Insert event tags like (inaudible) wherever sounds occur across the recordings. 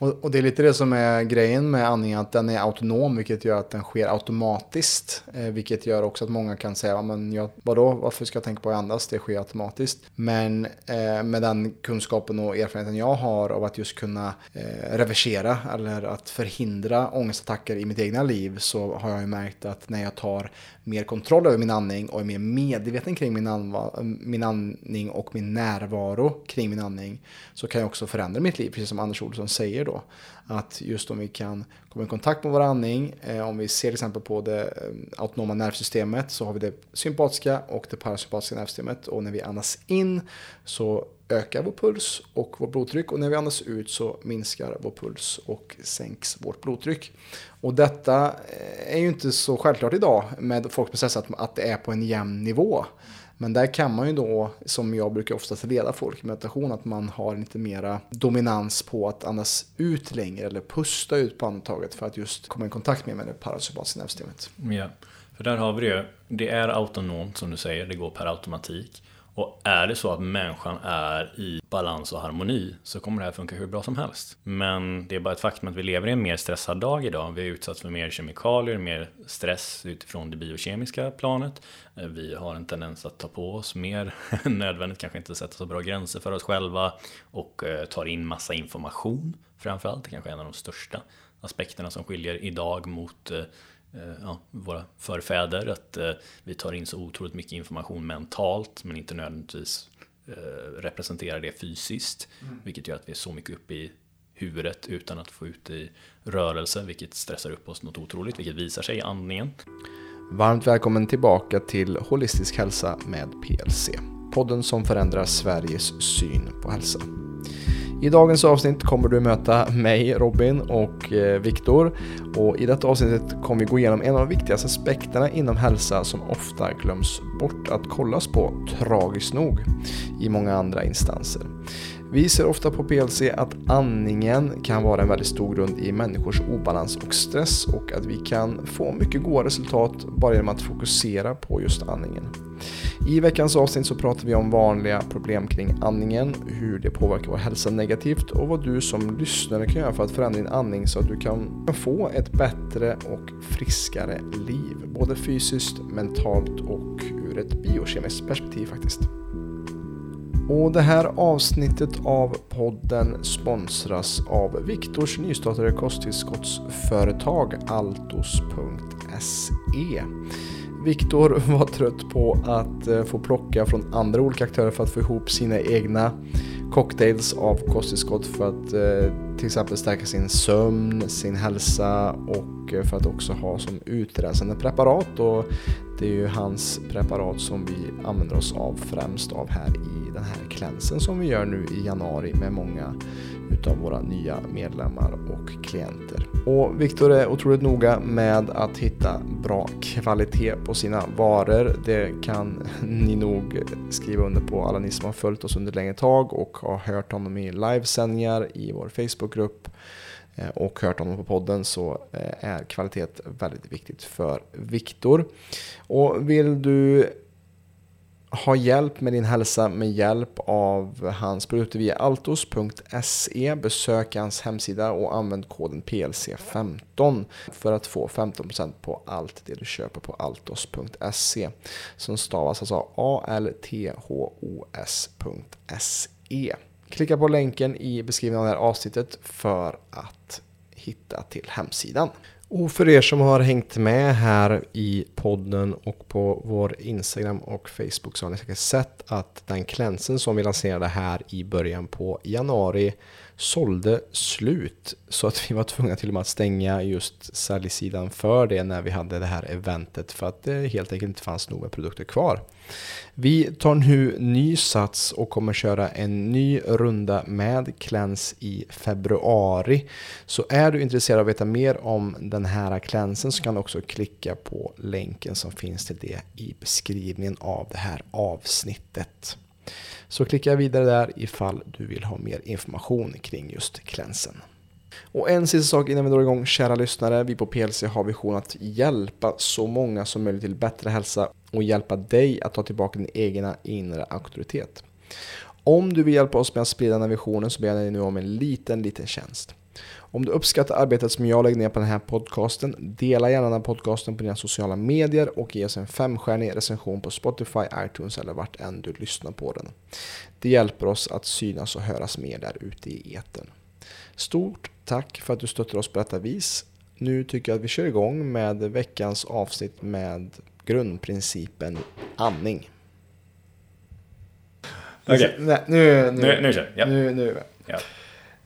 Och, och, det är lite det som är grejen med andningen, att den är autonom, vilket gör att den sker automatiskt. Eh, vilket gör också att många kan säga, men jag, vadå, varför ska jag tänka på att andas? Det sker automatiskt. Men eh, med den kunskapen och erfarenheten jag har av att just kunna eh, reversera eller att förhindra ångestattacker i mitt egna liv så har jag ju märkt att när jag tar mer kontroll över min andning och är mer medveten kring min, min andning och min närvaro kring min andning så kan jag också förändra mitt liv, precis som Anders Olsson säger då. Att just om vi kan komma i kontakt med vår andning, eh, om vi ser till exempel på det eh, autonoma nervsystemet så har vi det sympatiska och det parasympatiska nervsystemet och när vi andas in så ökar vår puls och vårt blodtryck och när vi andas ut så minskar vår puls och sänks vårt blodtryck. Och detta eh, är ju inte så självklart idag med folk med att det är på en jämn nivå. Men där kan man ju då, som jag brukar oftast leda folk i meditation, att man har lite mera dominans på att andas ut längre eller pusta ut på andetaget för att just komma i kontakt med, med det parasympatiska nervsystemet. Ja, för där har vi det. ju. Det är autonomt som du säger, det går per automatik. Och är det så att människan är i balans och harmoni så kommer det här funka hur bra som helst. Men det är bara ett faktum att vi lever i en mer stressad dag idag. Vi är utsatta för mer kemikalier, mer stress utifrån det biokemiska planet. Vi har en tendens att ta på oss mer (laughs) än nödvändigt, kanske inte sätta så bra gränser för oss själva och eh, tar in massa information framförallt. Det kanske är en av de största aspekterna som skiljer idag mot eh, ja, våra förfäder. Att eh, vi tar in så otroligt mycket information mentalt men inte nödvändigtvis eh, representerar det fysiskt. Mm. Vilket gör att vi är så mycket uppe i huvudet utan att få ut det i rörelse, vilket stressar upp oss något otroligt, vilket visar sig i andningen. Varmt välkommen tillbaka till Holistisk hälsa med PLC. Podden som förändrar Sveriges syn på hälsa. I dagens avsnitt kommer du möta mig, Robin och eh, Viktor. Och i detta avsnittet kommer vi gå igenom en av de viktigaste aspekterna inom hälsa som ofta glöms bort att kollas på, tragiskt nog, i många andra instanser. Vi ser ofta på PLC att andningen kan vara en väldigt stor grund i människors obalans och stress och att vi kan få mycket goda resultat bara genom att fokusera på just andningen. I veckans avsnitt så pratar vi om vanliga problem kring andningen, hur det påverkar vår hälsa negativt och vad du som lyssnare kan göra för att förändra din andning så att du kan få ett bättre och friskare liv. Både fysiskt, mentalt och ur ett biokemiskt perspektiv faktiskt. Och det här avsnittet av podden sponsras av Viktors nystartade kosttillskottsföretag Altos.se. Viktor var trött på att eh, få plocka från andra olika aktörer för att få ihop sina egna cocktails av kosttillskott för att eh, till exempel stärka sin sömn, sin hälsa och eh, för att också ha som utrensande preparat. Och det är ju hans preparat som vi använder oss av främst av här i den här klänsen som vi gör nu i januari med många utav våra nya medlemmar och klienter. Och Viktor är otroligt noga med att hitta bra kvalitet på sina varor. Det kan (laughs) ni nog skriva under på alla ni som har följt oss under längre tag och har hört honom i livesändningar i vår Facebookgrupp eh, och hört honom på podden så eh, är kvalitet väldigt viktigt för Viktor. Och vill du ha hjälp med din hälsa med hjälp av hans produkter via altos.se. Besök hans hemsida och använd koden PLC15 för att få 15% på allt det du köper på altos.se. Som stavas alltså A-L-T-H-O-S.se. Klicka på länken i beskrivningen av det här avsnittet för att hitta till hemsidan. Och för er som har hängt med här i podden och på vår Instagram och Facebook så har ni säkert sett att den klänsen som vi lanserade här i början på januari sålde slut. Så att vi var tvungna till och med att stänga just säljsidan för det när vi hade det här eventet för att det helt enkelt inte fanns nog med produkter kvar. Vi tar nu ny sats och kommer köra en ny runda med Cleanse i februari. Så är du intresserad av att veta mer om den här klänsen så kan du också klicka på länken som finns till det i beskrivningen av det här avsnittet. Så klicka vidare där ifall du vill ha mer information kring just klänsen. Och en sista sak innan vi drar igång, kära lyssnare. Vi på PLC har vision att hjälpa så många som möjligt till bättre hälsa och hjälpa dig att ta tillbaka din egna inre auktoritet. Om du vill hjälpa oss med att sprida den här visionen så ber jag dig nu om en liten, liten tjänst. Om du uppskattar arbetet som jag lägger ner på den här podcasten, dela gärna den här podcasten på dina sociala medier och ge oss en femstjärnig recension på Spotify, iTunes eller vart än du lyssnar på den. Det hjälper oss att synas och höras mer där ute i eten. Stort tack för att du stöttar oss på detta vis. Nu tycker jag att vi kör igång med veckans avsnitt med grundprincipen andning. Okej, Nej, nu, nu, nu, nu kör vi. Ja. nu, nu. Ja.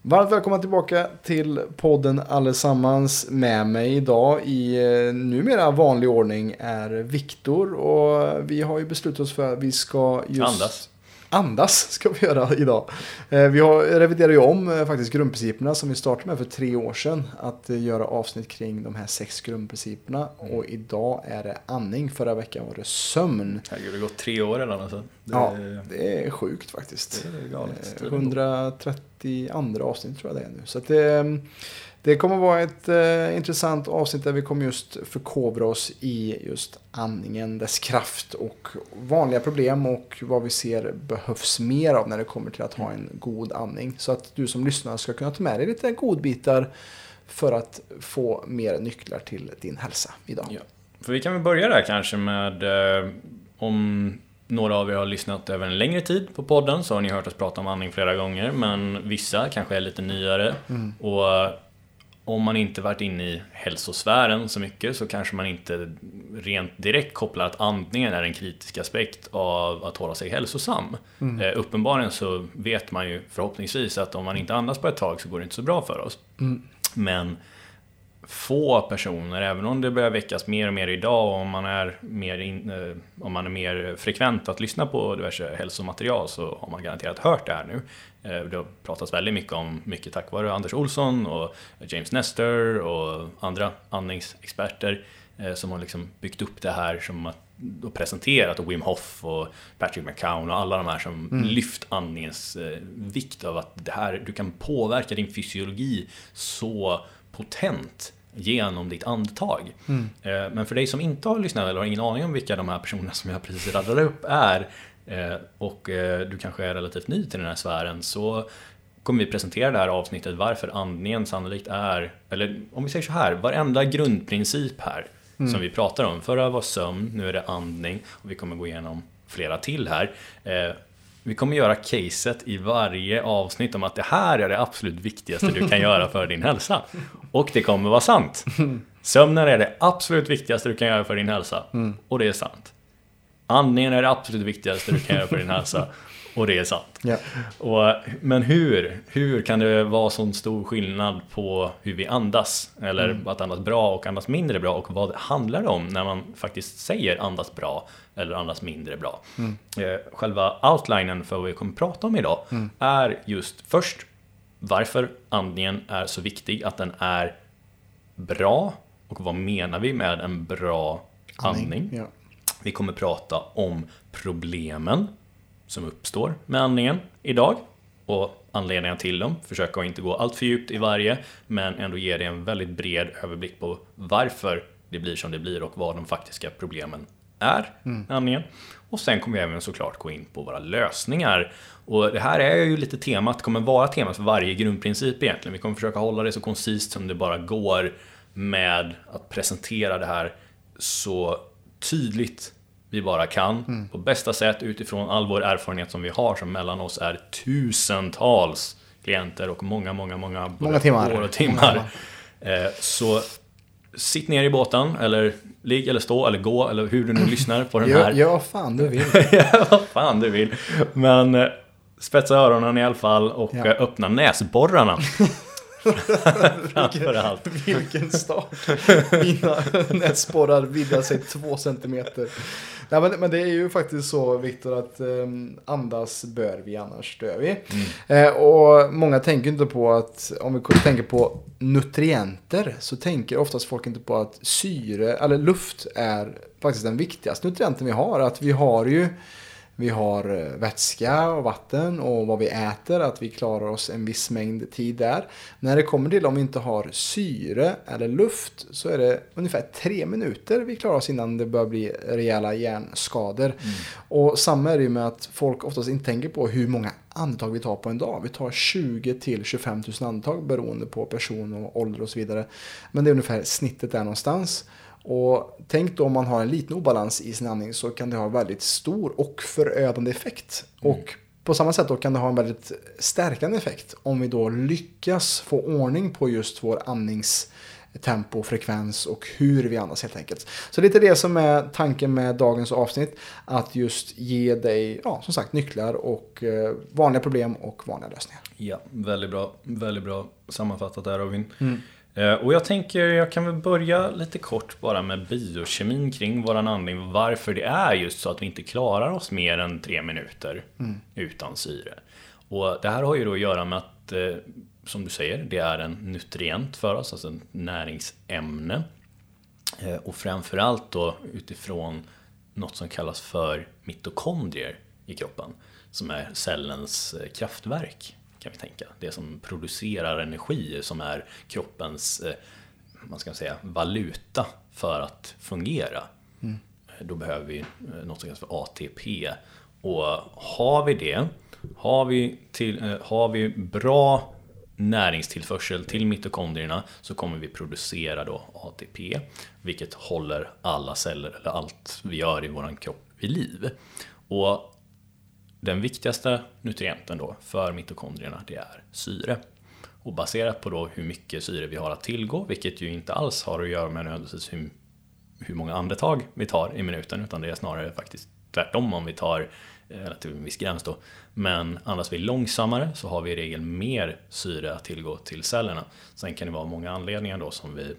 Varmt välkomna tillbaka till podden allesammans. Med mig idag i eh, numera vanlig ordning är Viktor och vi har ju beslutat oss för att vi ska just Andas. Andas ska vi göra idag. Eh, Vi har, reviderar ju om eh, faktiskt grundprinciperna som vi startade med för tre år sedan. Att eh, göra avsnitt kring de här sex grundprinciperna. Mm. Och idag är det andning. Förra veckan var det sömn. Herregud, det har gått tre år något sånt. Det, Ja, det är sjukt faktiskt. det är galet. Eh, 132 avsnitt tror jag det är nu. Så att det, det kommer vara ett eh, intressant avsnitt där vi kommer just förkovra oss i just andningen, dess kraft och vanliga problem och vad vi ser behövs mer av när det kommer till att ha en god andning. Så att du som lyssnar ska kunna ta med dig lite godbitar för att få mer nycklar till din hälsa idag. Ja. För vi kan väl börja där kanske med eh, om några av er har lyssnat över en längre tid på podden så har ni hört oss prata om andning flera gånger men vissa kanske är lite nyare. Och eh, om man inte varit inne i hälsosfären så mycket så kanske man inte rent direkt kopplar att andningen är en kritisk aspekt av att hålla sig hälsosam. Eh, uppenbarligen så vet man ju förhoppningsvis att om man inte andas på ett tag så går det inte så bra för oss. Men få personer, även om det börjar väckas mer och mer idag och om man är mer, in, eh, om man är mer frekvent att lyssna på diverse hälsomaterial så har man garanterat hört det här nu. Eh, Det har pratats väldigt mycket om, mycket tack vare Anders Olsson och James Nestor och andra andningsexperter eh, som har liksom byggt upp det här som att, och presenterat och Wim Hof och Patrick McCown och alla de här som lyft andningens vikt av att det här, du kan påverka din fysiologi så potent genom ditt andetag. Eh, Men för dig som inte har lyssnat eller har ingen aning om vilka de här personerna som jag precis radade upp är eh, och eh, du kanske är relativt ny till den här sfären så kommer vi presentera det här avsnittet varför andningen sannolikt är, eller om vi säger så här, varenda grundprincip här som vi pratar om. Förra var sömn, nu är det andning och vi kommer gå igenom flera till här. Vi kommer göra caset i varje avsnitt om att det här är det absolut viktigaste du kan göra för din hälsa. (laughs) Och det kommer vara sant. (laughs) Sömnen är det absolut viktigaste du kan göra för din hälsa. Och det är sant. Andningen är det absolut viktigaste du kan göra för din hälsa. (laughs) Och det är sant. Ja. Och, men hur? Hur kan det vara sån stor skillnad på hur vi andas? Eller att andas bra och andas mindre bra? Och vad handlar det om när man faktiskt säger andas bra eller andas mindre bra? Eh, Själva outlinen för vad vi kommer prata om idag är just först varför andningen är så viktig, att den är bra och vad menar vi med en bra andning? Ja. Vi kommer prata om problemen som uppstår med andningen idag och anledningar till dem. Försöka att inte gå allt för djupt i varje, men ändå ge dig en väldigt bred överblick på varför det blir som det blir och vad de faktiska problemen är med andningen. Och sen kommer vi även såklart gå in på våra lösningar. Och det här är ju lite temat, kommer vara temat för varje grundprincip egentligen. Vi kommer försöka hålla det så koncist som det bara går med att presentera det här så tydligt vi bara kan på bästa sätt utifrån all vår erfarenhet som vi har som mellan oss är tusentals klienter och många, många, många, Många timmar. år och timmar. Eh, Så sitt ner i båten eller ligg eller stå eller gå eller hur du nu (clears throat) lyssnar på den här. gör vad fan du vill. (laughs) Ja, vad fan du vill. Men eh, spetsa öronen i alla fall och Ja. eh, öppna näsborrarna. (laughs) Framför allt. Vilken start! Mina näsborrar vidgar sig två centimeter. Nej, men, men det är ju faktiskt så Viktor att um, andas bör vi annars dör vi. Eh, och många tänker inte på att om vi tänker på nutrienter så tänker oftast folk inte på att syre eller luft är faktiskt den viktigaste nutrienten vi har. Att vi har ju vi har eh, vätska och vatten och vad vi äter, att vi klarar oss en viss mängd tid där. När det kommer till om vi inte har syre eller luft så är det ungefär tre minuter vi klarar oss innan det börjar bli rejäla hjärnskador. Och samma är det ju med att folk oftast inte tänker på hur många andetag vi tar på en dag. Vi tar 20 till 25 000 andetag beroende på person och ålder och så vidare. Men det är ungefär snittet där någonstans. Och tänk då om man har en liten obalans i sin andning så kan det ha väldigt stor och förödande effekt. Mm. Och på samma sätt då kan det ha en väldigt stärkande effekt om vi då lyckas få ordning på just vår andnings tempo, frekvens och hur vi andas helt enkelt. Så lite det som är tanken med dagens avsnitt. Att just ge dig, ja som sagt, nycklar och eh, vanliga problem och vanliga lösningar. Ja, väldigt bra, väldigt bra sammanfattat där Robin. Mm. Eh, och jag tänker, jag kan väl börja lite kort bara med biokemin kring våran andning. Varför det är just så att vi inte klarar oss mer än tre minuter mm. utan syre. Och det här har ju då att göra med att eh, som du säger, det är en nutrient för oss, alltså ett näringsämne. Eh, och framförallt då utifrån något som kallas för mitokondrier i kroppen. Som är cellens kraftverk, kan vi tänka. Det som producerar energi, som är kroppens eh, man ska säga, valuta för att fungera. Mm. Då behöver vi något som kallas för ATP. Och har vi det, har vi, till, har vi bra näringstillförsel till mitokondrierna så kommer vi producera då ATP, vilket håller alla celler, eller allt vi gör i vår kropp, vid liv. Och den viktigaste nutrienten då för mitokondrierna, det är syre. Och baserat på då hur mycket syre vi har att tillgå, vilket ju inte alls har att göra med nödvändigtvis hur, hur många andetag vi tar i minuten, utan det är snarare faktiskt tvärtom om vi tar eller till en viss gräns då. Men andas vi långsammare så har vi i regel mer syre att tillgå till cellerna. Sen kan det vara många anledningar då som vi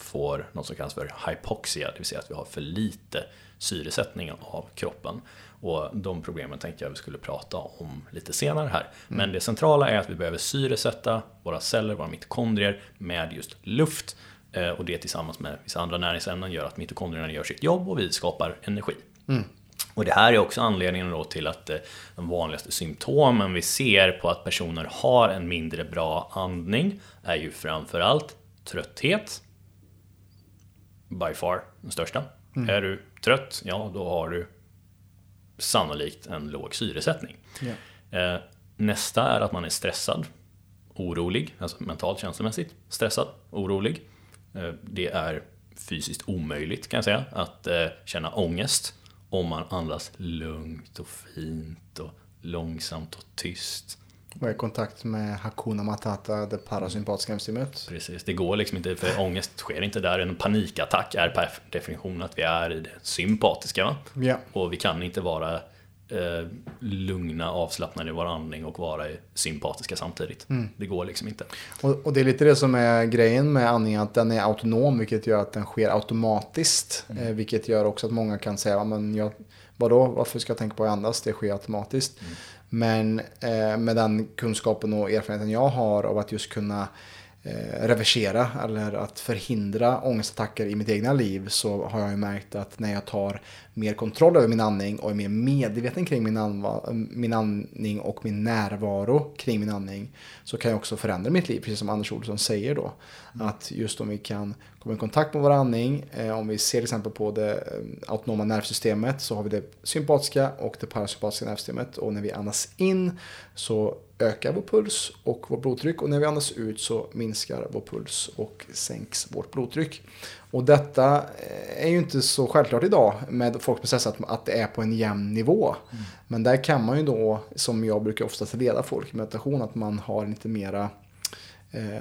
får något som kallas för hypoxia, det vill säga att vi har för lite syresättning av kroppen. Och de problemen tänkte jag vi skulle prata om lite senare här. Mm. Men det centrala är att vi behöver syresätta våra celler, våra mitokondrier med just luft. Eh, och det tillsammans med vissa andra näringsämnen gör att mitokondrierna gör sitt jobb och vi skapar energi. Mm. Och det här är också anledningen då till att eh, de vanligaste symptomen vi ser på att personer har en mindre bra andning är ju framförallt trötthet. By far den största. Mm. Är du trött, ja då har du sannolikt en låg syresättning. Yeah. Nästa är att man är stressad, orolig, alltså mentalt känslomässigt stressad, orolig. Eh, det är fysiskt omöjligt kan jag säga att eh, känna ångest om man andas lugnt och fint och långsamt och tyst. Är i kontakt med Hakuna Matata, det parasympatiska nervsystemet. Precis, det går liksom inte, för ångest sker inte där. En panikattack är per definition att vi är i det sympatiska. Ja. Och vi kan inte vara eh, lugna, avslappnade i vår andning och vara sympatiska samtidigt. Mm. Det går liksom inte. Och, och, det är lite det som är grejen med andningen, att den är autonom, vilket gör att den sker automatiskt. Mm. Eh, vilket gör också att många kan säga, men jag, vadå, varför ska jag tänka på att andas? Det sker automatiskt. Mm. Men eh, med den kunskapen och erfarenheten jag har av att just kunna eh, reversera eller att förhindra ångestattacker i mitt egna liv så har jag ju märkt att när jag tar mer kontroll över min andning och är mer medveten kring min, min andning och min närvaro kring min andning så kan jag också förändra mitt liv, precis som Anders Olsson säger då. Mm. Att just om vi kan komma i kontakt med vår andning, eh, om vi ser till exempel på det eh, autonoma nervsystemet så har vi det sympatiska och det parasympatiska nervsystemet och när vi andas in så ökar vår puls och vårt blodtryck och när vi andas ut så minskar vår puls och sänks vårt blodtryck. Och detta eh, är ju inte så självklart idag med folk med stress att, att det är på en jämn nivå. Mm. Men där kan man ju då, som jag brukar oftast leda folk i meditation, att man har lite mera eh,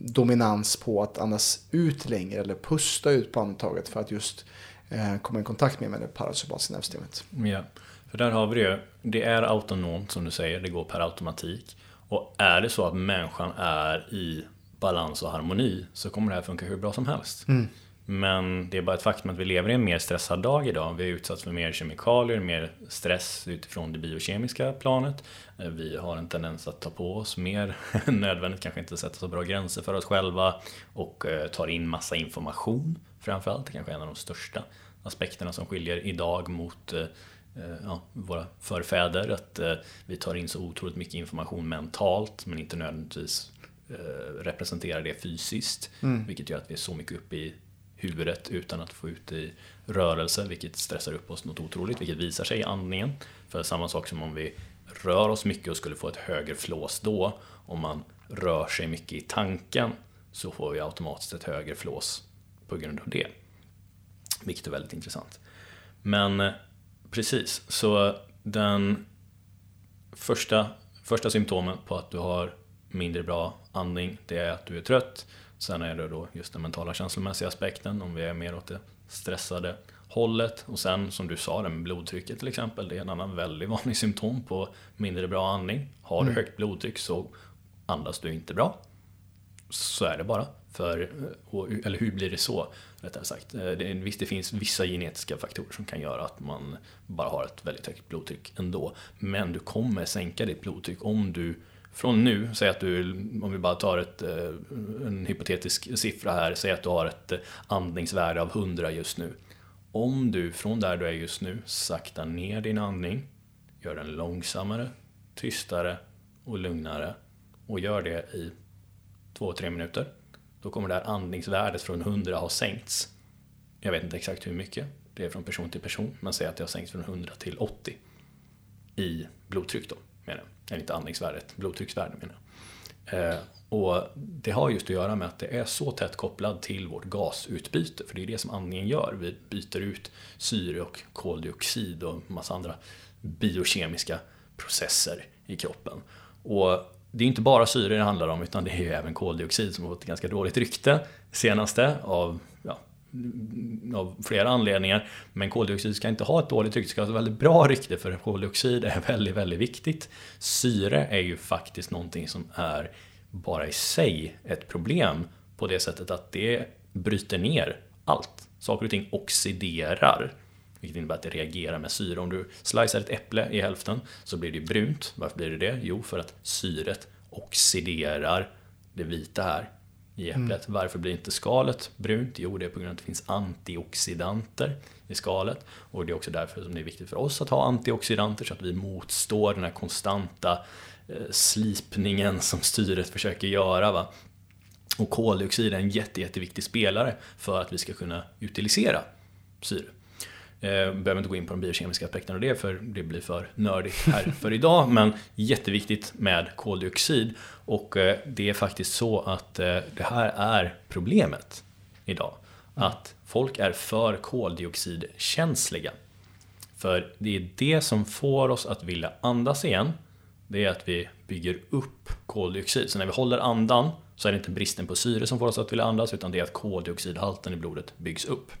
dominans på att andas ut längre eller pusta ut på andetaget för att just eh, komma i kontakt med, med det parasympatiska nervsystemet. Ja, för där har vi det. Det är autonomt som du säger, det går per automatik. Och är det så att människan är i balans och harmoni så kommer det här funka hur bra som helst. Mm. Men det är bara ett faktum att vi lever i en mer stressad dag idag. Vi är utsatt för mer kemikalier, mer stress utifrån det biokemiska planet. Eh, vi har en tendens att ta på oss mer (laughs) än nödvändigt, kanske inte sätta så bra gränser för oss själva och eh, tar in massa information framförallt. Det kanske är en av de största aspekterna som skiljer idag mot eh, ja, våra förfäder. Att vi tar in så otroligt mycket information mentalt men inte nödvändigtvis representerar det fysiskt. Mm. Vilket gör att vi är så mycket uppe i huvudet utan att få ut det i rörelse, vilket stressar upp oss något otroligt, vilket visar sig i andningen. För samma sak som om vi rör oss mycket och skulle få ett högre flås då, om man rör sig mycket i tanken, så får vi automatiskt ett högre flås på grund av det. Vilket är väldigt intressant. Men eh, precis, så den första, första symptomen på att du har mindre bra andning, det är att du är trött. Sen är det då just den mentala känslomässiga aspekten, om vi är mer åt det stressade hållet. Och sen som du sa, det med blodtrycket till exempel, det är en annan väldigt (laughs) vanlig symptom på mindre bra andning. Har du mm. högt blodtryck så andas du inte bra. Så är det bara. För, eller hur blir det så? Rättare sagt. Eh, det, visst, det finns vissa genetiska faktorer som kan göra att man bara har ett väldigt högt blodtryck ändå. Men du kommer sänka ditt blodtryck om du från nu, säg att du, om vi bara tar ett, eh, en hypotetisk siffra här, säg att du har ett eh, andningsvärde av 100 just nu. Om du från där du är just nu saktar ner din andning, gör den långsammare, tystare och lugnare och gör det i 2-3 minuter då kommer det här andningsvärdet från 100 ha sänkts. Jag vet inte exakt hur mycket, det är från person till person, men säg att det har sänkts från 100 till 80 i blodtryck då, menar jag. Eller inte andningsvärdet, blodtrycksvärde menar jag. Eh, och det har just att göra med att det är så tätt kopplat till vårt gasutbyte, för det är det som andningen gör. Vi byter ut syre och koldioxid och massa andra biokemiska processer i kroppen. Och det är inte bara syre det handlar om utan det är ju även koldioxid som har fått ett ganska dåligt rykte senaste av, ja, av flera anledningar. Men koldioxid ska inte ha ett dåligt rykte, det ska ha ett väldigt bra rykte för koldioxid är väldigt, väldigt viktigt. Syre är ju faktiskt någonting som är bara i sig ett problem på det sättet att det bryter ner allt. Saker och ting oxiderar. Vilket innebär att det reagerar med syre. Om du slicear ett äpple i hälften så blir det brunt. Varför blir det det? Jo, för att syret oxiderar det vita här i äpplet. Mm. Varför blir inte skalet brunt? Jo, det är på grund av att det finns antioxidanter i skalet. Och det är också därför som det är viktigt för oss att ha antioxidanter så att vi motstår den här konstanta eh, slipningen som styret försöker göra. Va? Och koldioxid är en jätte, jätteviktig spelare för att vi ska kunna utilisera syre. Eh, behöver inte gå in på de biokemiska aspekterna av det för det blir för nördigt här (laughs) för idag. Men jätteviktigt med koldioxid. Och eh, det är faktiskt så att eh, det här är problemet idag. Att folk är för koldioxidkänsliga. För det är det som får oss att vilja andas igen. Det är att vi bygger upp koldioxid. Så när vi håller andan så är det inte bristen på syre som får oss att vilja andas utan det är att koldioxidhalten i blodet byggs upp.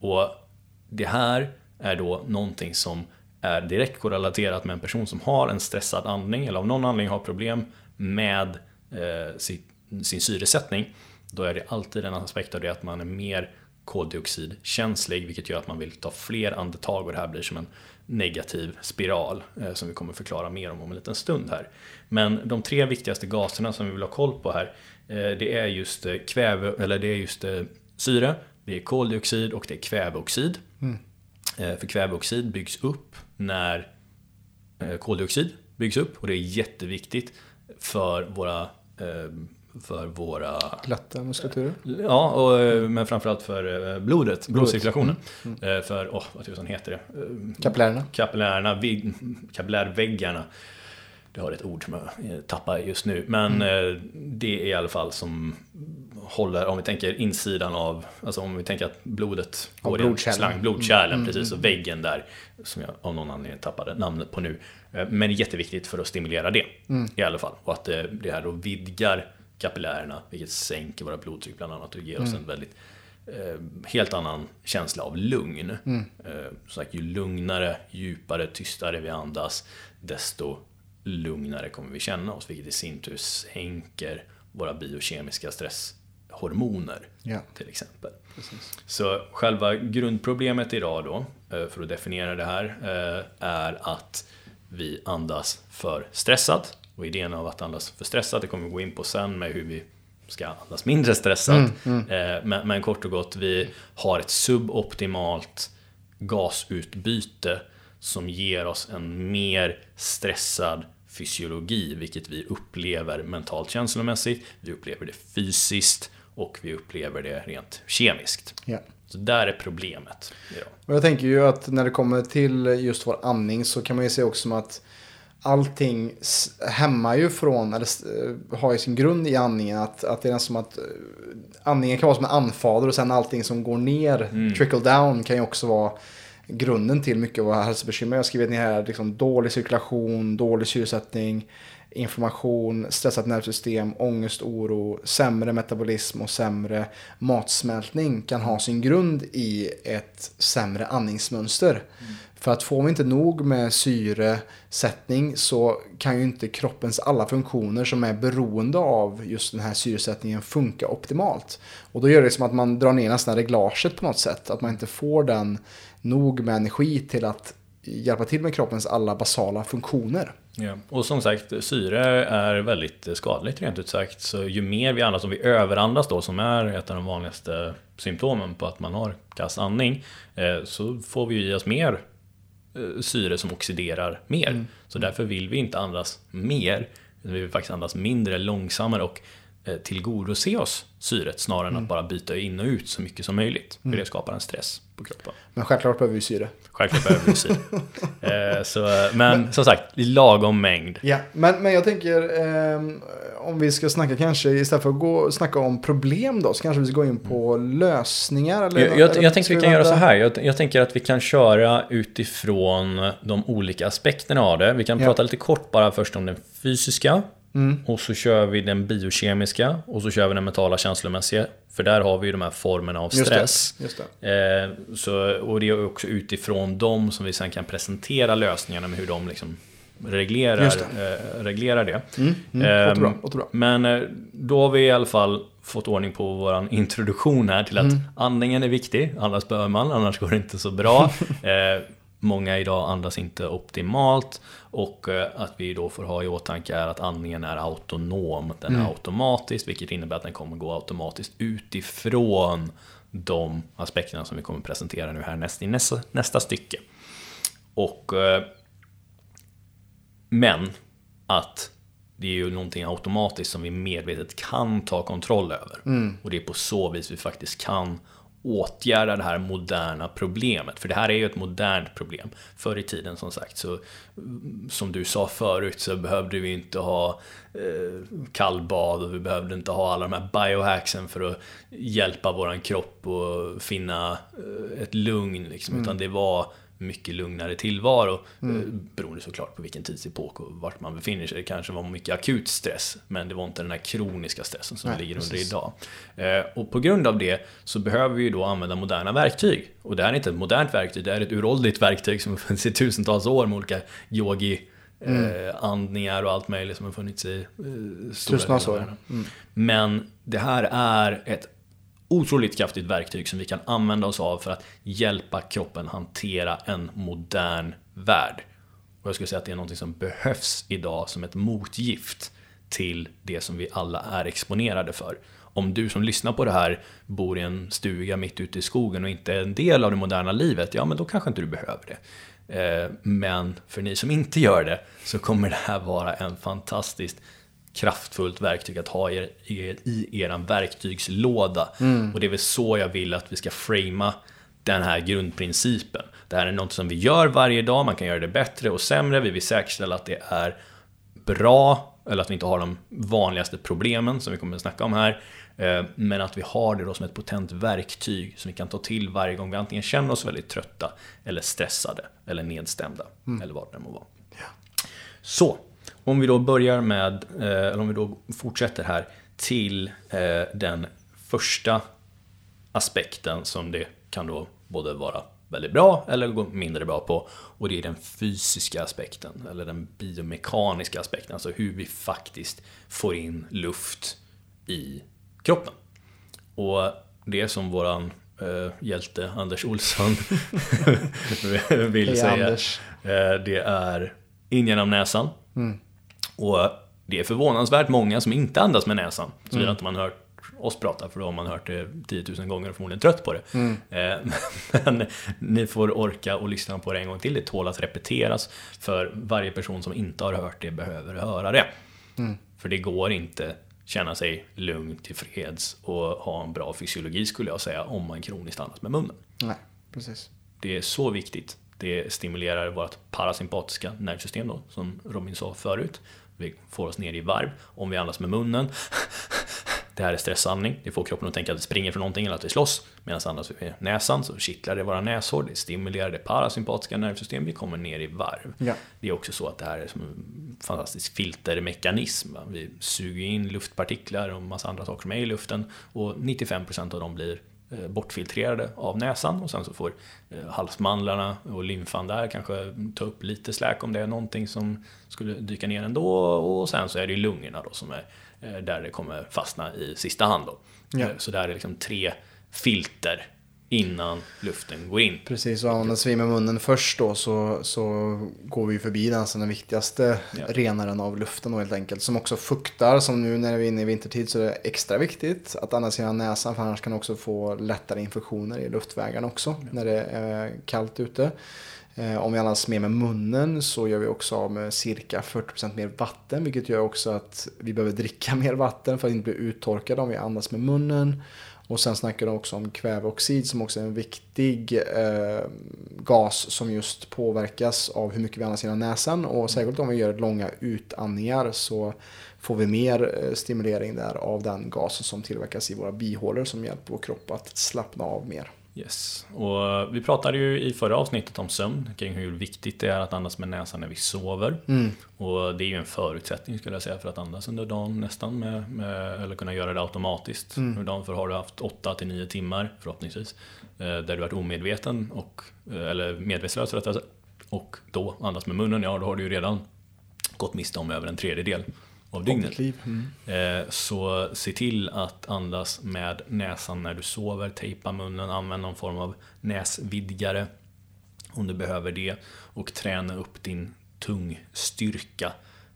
Och det här är då någonting som är direkt korrelaterat med en person som har en stressad andning eller av någon anledning har problem med eh, sin, sin syresättning. Då är det alltid en aspekt av det att man är mer koldioxidkänslig vilket gör att man vill ta fler andetag och det här blir som en negativ spiral eh, som vi kommer förklara mer om om en liten stund här. Men de tre viktigaste gaserna som vi vill ha koll på här eh, det är just eh, kväve, eller det är just eh, syre, det är koldioxid och det är kväveoxid. Mm. För kväveoxid byggs upp när eh, koldioxid byggs upp och det är jätteviktigt för våra eh, för våra... Lätta muskulaturer? Ja, och, men framförallt för blodet, blodcirkulationen. Mm. Mm. För, åh, oh, vad tusan heter det? Kapillärerna? Kapillärerna, kapillärväggarna jag har ett ord som jag tappar just nu. Men mm. Eh, det är i alla fall som håller, om vi tänker insidan av, alltså om vi tänker att blodet går i en slang, blodkärlen mm. precis, och väggen där, som jag av någon anledning tappade namnet på nu. Eh, men jätteviktigt för att stimulera det mm. i alla fall. Och att det, det här då vidgar kapillärerna, vilket sänker våra blodtryck bland annat och ger oss mm. en väldigt eh, helt annan känsla av lugn. Mm. Eh, sagt, ju lugnare, djupare, tystare vi andas, desto lugnare kommer vi känna oss, vilket i sin tur sänker våra biokemiska stresshormoner ja. till exempel. Precis. Så själva grundproblemet idag då, eh, för att definiera det här, eh, är att vi andas för stressat. Och idén av att andas för stressat, det kommer vi gå in på sen med hur vi ska andas mindre stressat. Mm, mm. Eh, men, men kort och gott, vi har ett suboptimalt gasutbyte som ger oss en mer stressad fysiologi, vilket vi upplever mentalt känslomässigt, vi upplever det fysiskt och vi upplever det rent kemiskt. Ja. Så där är problemet. Och jag tänker ju att när det kommer till just vår andning så kan man ju se också som att allting hämmar ju från, eller eh, har ju sin grund i andningen. Att, att det är som att eh, andningen kan vara som en anfader och sen allting som går ner, mm. trickle down, kan ju också vara grunden till mycket av våra hälsobekymmer. Jag har skrivit ner här liksom dålig cirkulation, dålig syresättning, inflammation, stressat nervsystem, ångest, oro, sämre metabolism och sämre matsmältning kan ha sin grund i ett sämre andningsmönster. Mm. För att får vi inte nog med syresättning så kan ju inte kroppens alla funktioner som är beroende av just den här syresättningen funka optimalt. Och då gör det som att man drar ner nästan reglaget på något sätt. Att man inte får den nog med energi till att hjälpa till med kroppens alla basala funktioner. Ja. Och som sagt, syre är väldigt skadligt rent ut sagt. Så ju mer vi andas, om vi överandas då, som är ett av de vanligaste symptomen på att man har kass andning, eh, så får vi i oss mer eh, syre som oxiderar mer. Mm. Så därför vill vi inte andas mer, vi vill faktiskt andas mindre, långsammare och tillgodose oss syret snarare än mm. att bara byta in och ut så mycket som möjligt. För mm. det skapar en stress på kroppen. Men självklart behöver vi syre. Självklart behöver vi syre. (laughs) eh, så, men, men, som sagt, i lagom mängd. Ja, men, men jag tänker eh, om vi ska snacka kanske istället för att gå, snacka om problem då så kanske vi ska gå in på lösningar. Eller, jag, jag, jag tänker vi kan göra så här. Jag, jag, tänker att vi kan köra utifrån de olika aspekterna av det. Vi kan ja. prata lite kort bara först om den fysiska Mm. Och så kör vi den biokemiska och så kör vi den mentala känslomässiga. För där har vi ju de här formerna av stress. Just det, just det. Eh, så, och det är också utifrån dem som vi sen kan presentera lösningarna med hur de liksom reglerar det. Eh, reglerar det. Mm, mm, ehm, återbra. Men eh, då har vi i alla fall fått ordning på vår introduktion här till att mm. andningen är viktig, annars behöver man, annars går det inte så bra. (laughs) Många idag andas inte optimalt och eh, att vi då får ha i åtanke är att andningen är autonom. Den är mm. automatisk, vilket innebär att den kommer gå automatiskt utifrån de aspekterna som vi kommer presentera nu här näst, i nästa, nästa stycke. Och, eh, men att det är ju någonting automatiskt som vi medvetet kan ta kontroll över. Mm. Och det är på så vis vi faktiskt kan åtgärda det här moderna problemet. För det här är ju ett modernt problem. Förr i tiden som sagt, så, som du sa förut, så behövde vi inte ha eh, kallbad och vi behövde inte ha alla de här biohacksen för att hjälpa våran kropp och finna eh, ett lugn. Liksom. Mm. Utan det var mycket lugnare tillvaro. Mm. Eh, beroende såklart på vilken tidsepok och vart man befinner sig. Det kanske var mycket akut stress, men det var inte den här kroniska stressen som Nej, ligger precis. under idag. Eh, och på grund av det så behöver vi då använda moderna verktyg. Och det här är inte ett modernt verktyg, det är ett uråldrigt verktyg som har funnits i tusentals år med olika yogi Mm. Eh, andningar och allt möjligt som har funnits i eh, stora delar mm. Men det här är ett otroligt kraftigt verktyg som vi kan använda oss av för att hjälpa kroppen hantera en modern värld. Och jag skulle säga att det är något som behövs idag som ett motgift till det som vi alla är exponerade för. Om du som lyssnar på det här bor i en stuga mitt ute i skogen och inte är en del av det moderna livet, ja men då kanske inte du behöver det. Eh, men för ni som inte gör det så kommer det här vara en fantastiskt kraftfullt verktyg att ha i, i, i er verktygslåda. Mm. Och det är väl så jag vill att vi ska framea den här grundprincipen. Det här är något som vi gör varje dag, man kan göra det bättre och sämre. Vi vill säkerställa att det är bra, eller att vi inte har de vanligaste problemen som vi kommer att snacka om här. Eh, men att vi har det då som ett potent verktyg som vi kan ta till varje gång vi antingen känner oss väldigt trötta, eller stressade, eller nedstämda, mm. eller vad det må vara. Ja. Så, om vi då börjar med, eh, eller om vi då fortsätter här till eh, den första aspekten som det kan då både vara väldigt bra eller gå mindre bra på. Och det är den fysiska aspekten, eller den biomekaniska aspekten, alltså hur vi faktiskt får in luft i kroppen. Och det som våran eh, hjälte Anders Olsson (laughs) vill säga, Anders. Eh, det är in genom näsan. Mm. Och det är förvånansvärt många som inte andas med näsan. Såvida mm. inte man hört oss prata, för då har man hört det 10 000 gånger och förmodligen trött på det. Mm. Eh, (laughs) men ni får orka och lyssna på det en gång till. Det tål att repeteras. För varje person som inte har hört det behöver höra det. Mm. För det går inte känna sig lugn, tillfreds och ha en bra fysiologi skulle jag säga om man kroniskt andas med munnen. Nej, precis. Det är så viktigt Det stimulerar vårt parasympatiska nervsystem då, som Robin sa förut. Vi får oss ner i varv. Om vi andas med munnen det här är stressandning. Det får kroppen att tänka att vi springer från någonting eller att vi slåss. Medan andas vi med näsan så kittlar det våra näshår. Det stimulerar det parasympatiska nervsystemet. Vi kommer ner i varv. Ja. Det är också så att det här är som en fantastisk filtermekanism. Vi suger in luftpartiklar och massa andra saker som är i luften. Och 95% av dem blir bortfiltrerade av näsan och sen så får eh, halsmandlarna och lymfan där kanske ta upp lite släk om det är någonting som skulle dyka ner ändå och sen så är det lungorna då som är Eh, där det kommer fastna i sista hand. Då. Ja. Eh, så där är liksom tre filter innan luften går in. Precis, och andas vi med munnen först då så, så går vi förbi den, alltså den viktigaste ja. renaren av luften då helt enkelt. Som också fuktar, som nu när vi är inne i vintertid så är det extra viktigt att andas genom näsan för annars kan du också få lättare infektioner i luftvägarna också ja. när det är kallt ute. Eh, om vi andas mer med munnen så gör vi också av med cirka 40% mer vatten vilket gör också att vi behöver dricka (laughs) mer vatten för att inte bli uttorkade om vi andas med munnen. Och sen snackar de också om kväveoxid som också är en viktig eh, gas som just påverkas av hur mycket vi andas genom näsan. Och särskilt om vi gör långa utandningar så får vi mer eh, stimulering där av den gasen som tillverkas i våra bihålor som hjälper vår kropp att slappna av mer. Yes. Och vi pratade ju i förra avsnittet om sömn, kring hur viktigt det är att andas med näsan när vi sover. Mm. Och det är ju en förutsättning skulle jag säga för att andas under dagen nästan, med, med eller kunna göra det automatiskt mm. under dagen. För har du haft 8-9 timmar förhoppningsvis, eh, där du varit omedveten, och, eh, eller medvetslös rättare och då andas med munnen, ja då har du ju redan gått miste om över en tredjedel av dygnet. Mm. Eh, så se till att andas med näsan när du sover, tejpa munnen, använd någon form av näsvidgare om du behöver det och träna upp din tungstyrka.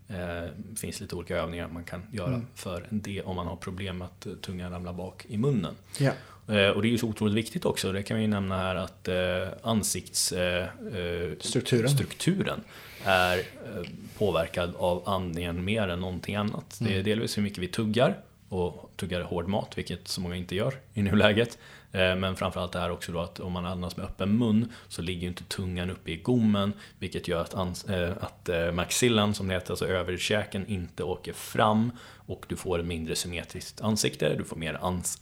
Det eh, finns lite olika övningar man kan göra mm. för det om man har problem med att tungan ramlar bak i munnen. Eh, och det är ju så otroligt viktigt också, det kan vi nämna här att ansiktsstrukturen är påverkad av andningen mer än någonting annat. Det är mm. delvis hur mycket vi tuggar och tuggar hård mat, vilket så många inte gör i nuläget. Eh, men framförallt det här också då att om man andas med öppen mun så ligger inte tungan uppe i gommen vilket gör att, äh, att maxillan, som det heter, alltså överkäken, inte åker fram och du får ett mindre symmetriskt ansikte, du får mer ans,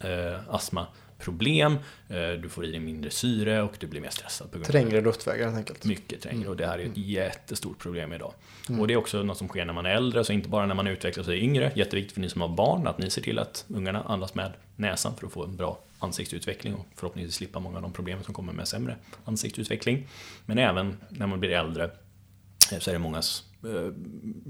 astma problem, eh, du får i dig mindre syre och du blir mer stressad. På grund trängre luftvägar helt enkelt. Mycket trängre och det här är ett mm. jättestort problem idag. Mm. Och det är också något som sker när man är äldre, så inte bara när man utvecklas och är yngre. Jätteviktigt för ni som har barn att ni ser till att ungarna andas med näsan för att få en bra ansiktsutveckling och förhoppningsvis slippa många av de problem som kommer med sämre ansiktsutveckling. Men även när man blir äldre eh, så är det mångas eh,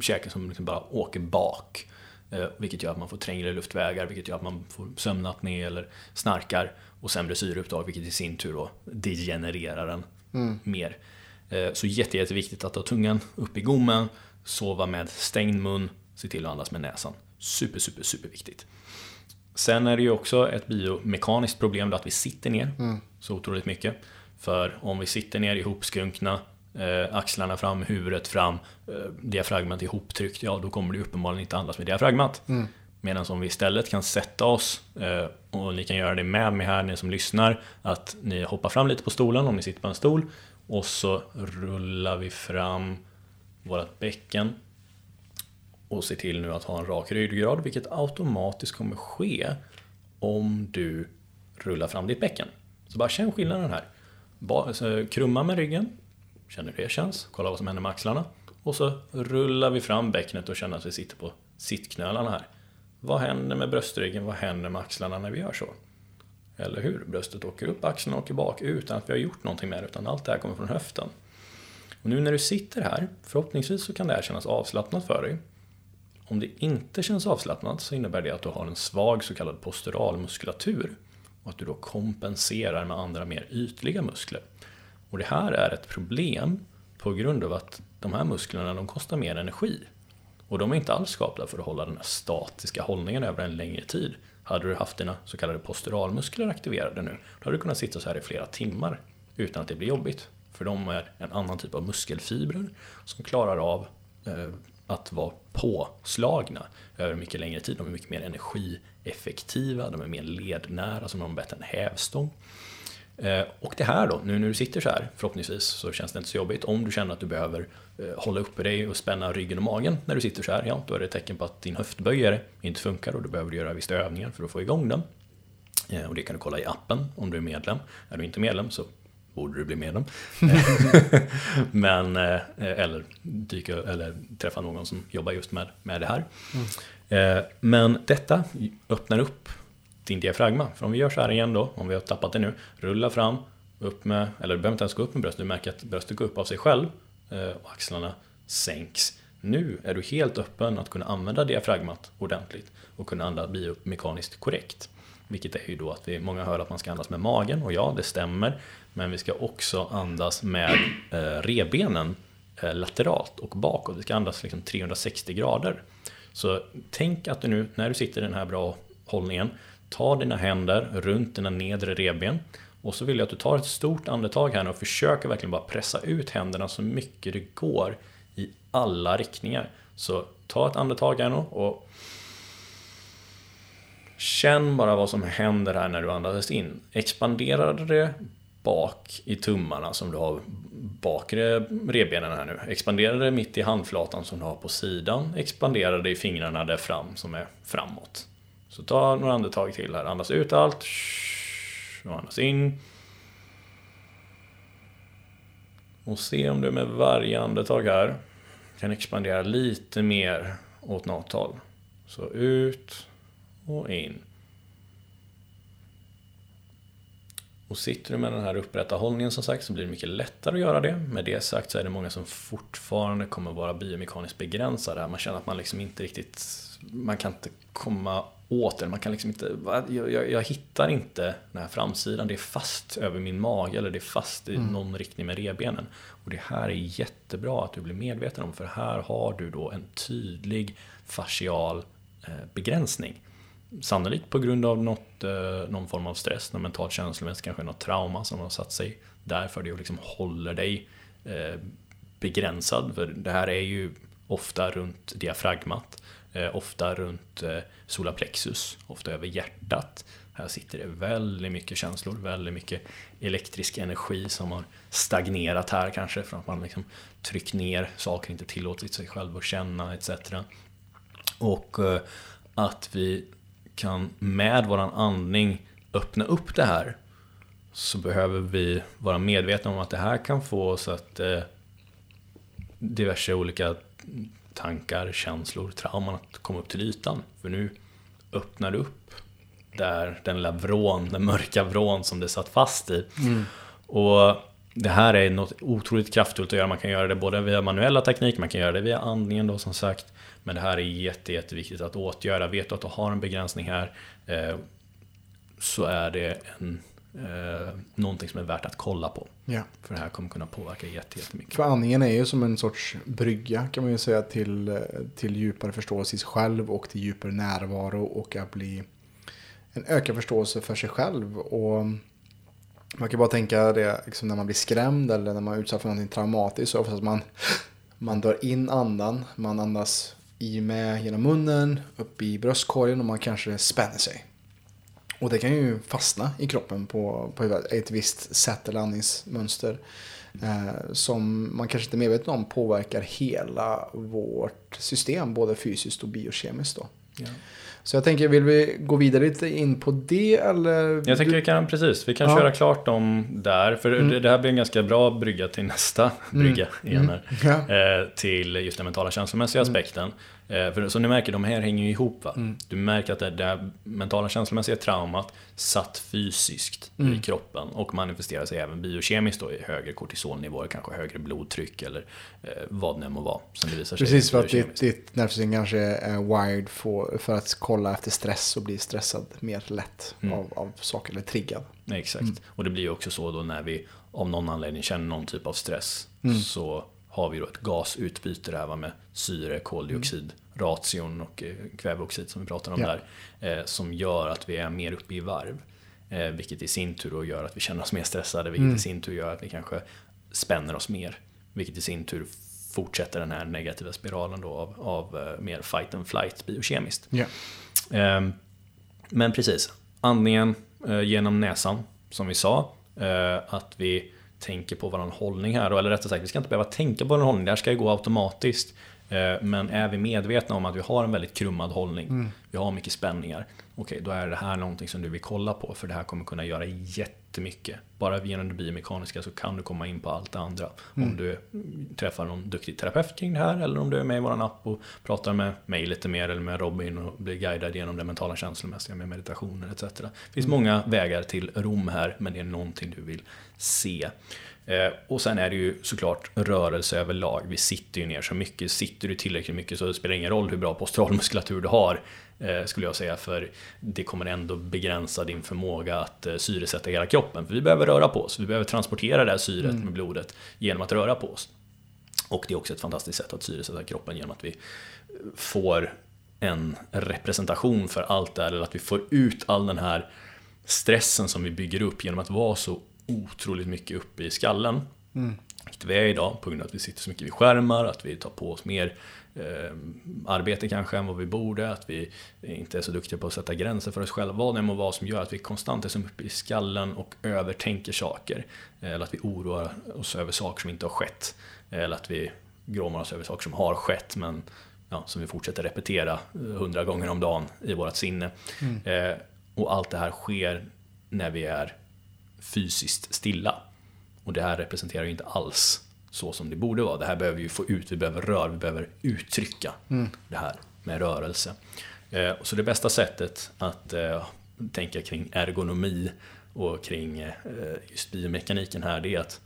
käke som liksom bara åker bak. Eh, vilket gör att man får trängre luftvägar, vilket gör att man får sömnapné eller snarkar och sämre syreupptag, vilket i sin tur då degenererar den mm. mer. Eh, så jätte, jätteviktigt att ha tungan upp i gommen, sova med stängd mun, se till att andas med näsan. Super, super, super viktigt. Sen är det ju också ett biomekaniskt problem att vi sitter ner mm. så otroligt mycket. För om vi sitter ner ihopskrunkna eh, axlarna fram, huvudet fram, eh, diafragmat ihoptryckt, ja då kommer det uppenbarligen inte andas med diafragmat. Mm. Medan om vi istället kan sätta oss, eh, och ni kan göra det med mig här, ni som lyssnar, att ni hoppar fram lite på stolen om ni sitter på en stol och så rullar vi fram vårt bäcken och ser till nu att ha en rak ryggrad, vilket automatiskt kommer ske om du rullar fram ditt bäcken. Så bara känn skillnaden här. krumma med ryggen, känner hur det känns, kolla vad som händer med axlarna. Och så rullar vi fram bäcknet och känner att vi sitter på sittknölarna här. Vad händer med bröstryggen, vad händer med axlarna när vi gör så? Eller hur? Bröstet åker upp, axlarna åker bak utan att vi har gjort någonting med det, utan allt det här kommer från höften. Och nu när du sitter här, förhoppningsvis så kan det här kännas avslappnat för dig. Om det inte känns avslappnat så innebär det att du har en svag så kallad posturalmuskulatur och att du då kompenserar med andra mer ytliga muskler. Och det här är ett problem på grund av att de här musklerna de kostar mer energi. Och de är inte alls skapta för att hålla den här statiska hållningen över en längre tid. Hade du haft dina så kallade posturalmuskler aktiverade nu, då hade du kunnat sitta så här i flera timmar utan att det blir jobbigt. För de är en annan typ av muskelfibrer som klarar av eh, att vara påslagna över mycket längre tid. De är mycket mer energieffektiva, de är mer lednära, som de har bättre en hävstång. Eh, och det här då, nu när du sitter så här, förhoppningsvis så känns det inte så jobbigt. Om du känner att du behöver eh, hålla uppe dig och spänna ryggen och magen när du sitter så här, ja, då är det ett tecken på att din höftböjare inte funkar och du behöver göra vissa övningar för att få igång den. Eh, och det kan du kolla i appen om du är medlem. Är du inte medlem så borde du bli medlem. (laughs) Men, eller, dyka, eller träffa någon som jobbar just med, med det här. Mm. Men detta öppnar upp din diafragma. För om vi gör så här igen då, om vi har tappat det nu, rulla fram, upp med, eller du behöver inte ens gå upp med bröstet, du märker att bröstet går upp av sig själv eh, och axlarna sänks. Nu är du helt öppen att kunna använda diafragmat ordentligt och kunna andas biomekaniskt korrekt. Vilket är ju då att vi, många hör att man ska andas med magen och ja, det stämmer. Men vi ska också andas med eh, rebenen eh, lateralt och bakåt. Vi ska andas liksom 360 grader. Så tänk att du nu, när du sitter i den här bra hållningen, Ta dina händer runt dina nedre revben och så vill jag att du tar ett stort andetag här nu och försöker verkligen bara pressa ut händerna så mycket det går i alla riktningar. Så ta ett andetag här nu och Känn bara vad som händer här när du andas in. Expanderar det bak i tummarna som du har bakre revbenen här nu? Expanderar det mitt i handflatan som du har på sidan? Expanderar det i fingrarna där fram som är framåt? Så ta några andetag till här. Andas ut allt. Och andas in. Och se om du med varje andetag här kan expandera lite mer åt något håll. Så ut och in. Och sitter du med den här upprätta hållningen som sagt så blir det mycket lättare att göra det. Med det sagt så är det många som fortfarande kommer vara biomekaniskt begränsade. Man känner att man liksom inte riktigt, man kan inte komma åt den. Man kan liksom inte, jag, jag, jag, hittar inte den här framsidan. Det är fast över min mage eller det är fast i mm. någon riktning med rebenen. Och det här är jättebra att du blir medveten om för här har du då en tydlig fascial eh, begränsning. Sannolikt på grund av något, eh, någon form av stress, någon mentalt känslomässigt, kanske något trauma som har satt sig där för det och liksom håller dig eh, begränsad. För det här är ju ofta runt diafragmat, Eh, ofta runt eh, solarplexus, ofta över hjärtat. Här sitter det väldigt mycket känslor, väldigt mycket elektrisk energi som har stagnerat här kanske för att man liksom tryckt ner saker, inte tillåtit sig själv att känna etc. Och eh, att vi kan med våran andning öppna upp det här så behöver vi vara medvetna om att det här kan få oss att eh, diverse olika tankar, känslor, trauman att komma upp till ytan. För nu öppnar upp där den lilla vrån, den mörka vrån som det satt fast i. Mm. Och det här är något otroligt kraftfullt att göra. Man kan göra det både via manuella tekniker, man kan göra det via andningen då som sagt. Men det här är jätte, jätteviktigt att åtgöra. Vet du att du har en begränsning här eh, så är det en eh, någonting som är värt att kolla på. Ja. För det här kommer kunna påverka jättemycket. För andningen är ju som en sorts brygga kan man ju säga till, till djupare förståelse i sig själv och till djupare närvaro och att bli en ökad förståelse för sig själv. Och man kan bara tänka det liksom när man blir skrämd eller när man är utsatt för någonting traumatiskt så ofta att man, man drar in andan, man andas i med genom munnen, upp i bröstkorgen och man kanske spänner sig. Och det kan ju fastna i kroppen på, på ett visst sätt eller andningsmönster. Eh, som man kanske inte är medveten om påverkar hela vårt system, både fysiskt och biokemiskt. Då. Ja. Så jag tänker, vill vi gå vidare lite in på det eller? Jag tänker vi kan, precis, vi kan ja. köra klart dem där. För mm. det, här blir en ganska bra brygga till nästa mm. brygga igen. Mm. Ja. Eh, till just den mentala känslomässiga mm. aspekten. Eh, för som ni märker, de här hänger ju ihop. Va? Mm. Du märker att det, det mentala känslomässiga traumat satt fysiskt mm. i kroppen och manifesterar sig även biokemiskt då i högre kortisolnivåer, kanske högre blodtryck eller eh, vad det må vara. Som det visar sig Precis, för att ditt, ditt nervsystem kanske är wired för, för att kolla efter stress och bli stressad mer lätt mm. av, av saker, eller triggad. Exakt, mm. och det blir ju också så då när vi av någon anledning känner någon typ av stress mm. så har vi då ett gasutbyte där med syre, koldioxid, mm. Ration och eh, kväveoxid som vi pratar om ja. där. Eh, som gör att vi är mer uppe i varv. Eh, vilket i sin tur då gör att vi känner oss mer stressade, vilket mm. i sin tur gör att vi kanske spänner oss mer. Vilket i sin tur fortsätter den här negativa spiralen då av, av mer fight and flight biokemiskt. Ehm, men precis, andningen genom näsan, som vi sa, att vi tänker på vår hållning här, eller rättare sagt, vi ska inte behöva tänka på vår hållning, det här ska ju gå automatiskt. Eh, men är vi medvetna om att vi har en väldigt krummad hållning, mm. vi har mycket spänningar, okej, okay, då är det här någonting som du vill kolla på, för det här kommer kunna göra jättemycket. Bara genom det biomekaniska så kan du komma in på allt det andra. Mm. Om du träffar någon duktig terapeut kring det här, eller om du är med i vår app och pratar med mig lite mer, eller med Robin och blir guidad genom det mentala känslomässiga med meditationer etc. Det finns mm. många vägar till Rom här, men det är någonting du vill se. Eh, och sen är det ju såklart rörelse överlag. Vi sitter ju ner så mycket. Sitter du tillräckligt mycket så spelar det ingen roll hur bra posturalmuskulatur du har. Eh, skulle jag säga, för det kommer ändå begränsa din förmåga att eh, syresätta hela kroppen. För vi behöver röra på oss. Vi behöver transportera det här syret mm. med blodet genom att röra på oss. Och det är också ett fantastiskt sätt att syresätta kroppen genom att vi får en representation för allt det här, eller att vi får ut all den här stressen som vi bygger upp genom att vara så otroligt mycket uppe i skallen. Mm. Vilket vi är idag på grund av att vi sitter så mycket vid skärmar, att vi tar på oss mer eh, arbete kanske än vad vi borde, att vi inte är så duktiga på att sätta gränser för oss själva. Vad det må vara som gör att vi konstant är så uppe i skallen och övertänker saker. Eller att vi oroar oss över saker som inte har skett. Eller att vi gråmar oss över saker som har skett men ja, som vi fortsätter repetera hundra gånger om dagen i vårt sinne. Mm. Eh, och allt det här sker när vi är fysiskt stilla. Och det här representerar ju inte alls så som det borde vara. Det här behöver vi få ut, vi behöver röra, vi behöver uttrycka mm. det här med rörelse. Eh, så det bästa sättet att eh, tänka kring ergonomi och kring eh, just biomekaniken här, det är att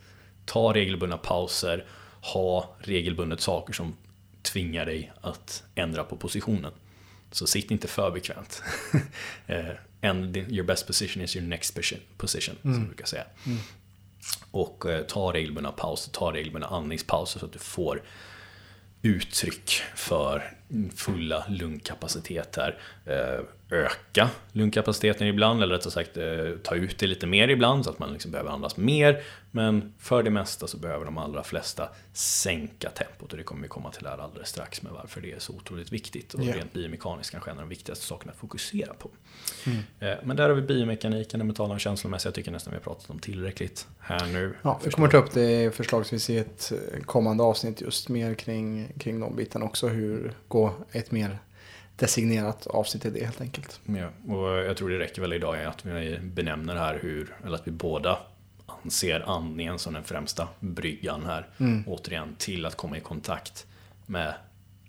ta regelbundna pauser, ha regelbundet saker som tvingar dig att ändra på positionen. Så sitt inte för bekvämt. (laughs) And your best position is your next position, mm. som jag brukar säga. Mm. Och eh, ta regelbundna pauser, ta regelbundna andningspauser så att du får uttryck för fulla lungkapacitet här. Eh, öka lungkapaciteten ibland, eller rättare sagt eh, ta ut det lite mer ibland så att man liksom behöver andas mer. Men för det mesta så behöver de allra flesta sänka tempot och det kommer vi komma till här alldeles strax med varför det är så otroligt viktigt. Och yeah. rent biomekaniskt kanske en av de viktigaste sakerna att fokusera på. Mm. Eh, men där har vi biomekaniken, det mentala och känslomässiga. Jag tycker nästan vi har pratat om tillräckligt här nu. Ja, vi kommer ta upp det förslagsvis i ett kommande avsnitt just mer kring, kring de bitarna också. Hur gå ett mer designerat avsnitt till det helt enkelt. Ja, och jag tror det räcker väl idag att vi benämner här hur, eller att vi båda anser andningen som den främsta bryggan här. Mm. Återigen till att komma i kontakt med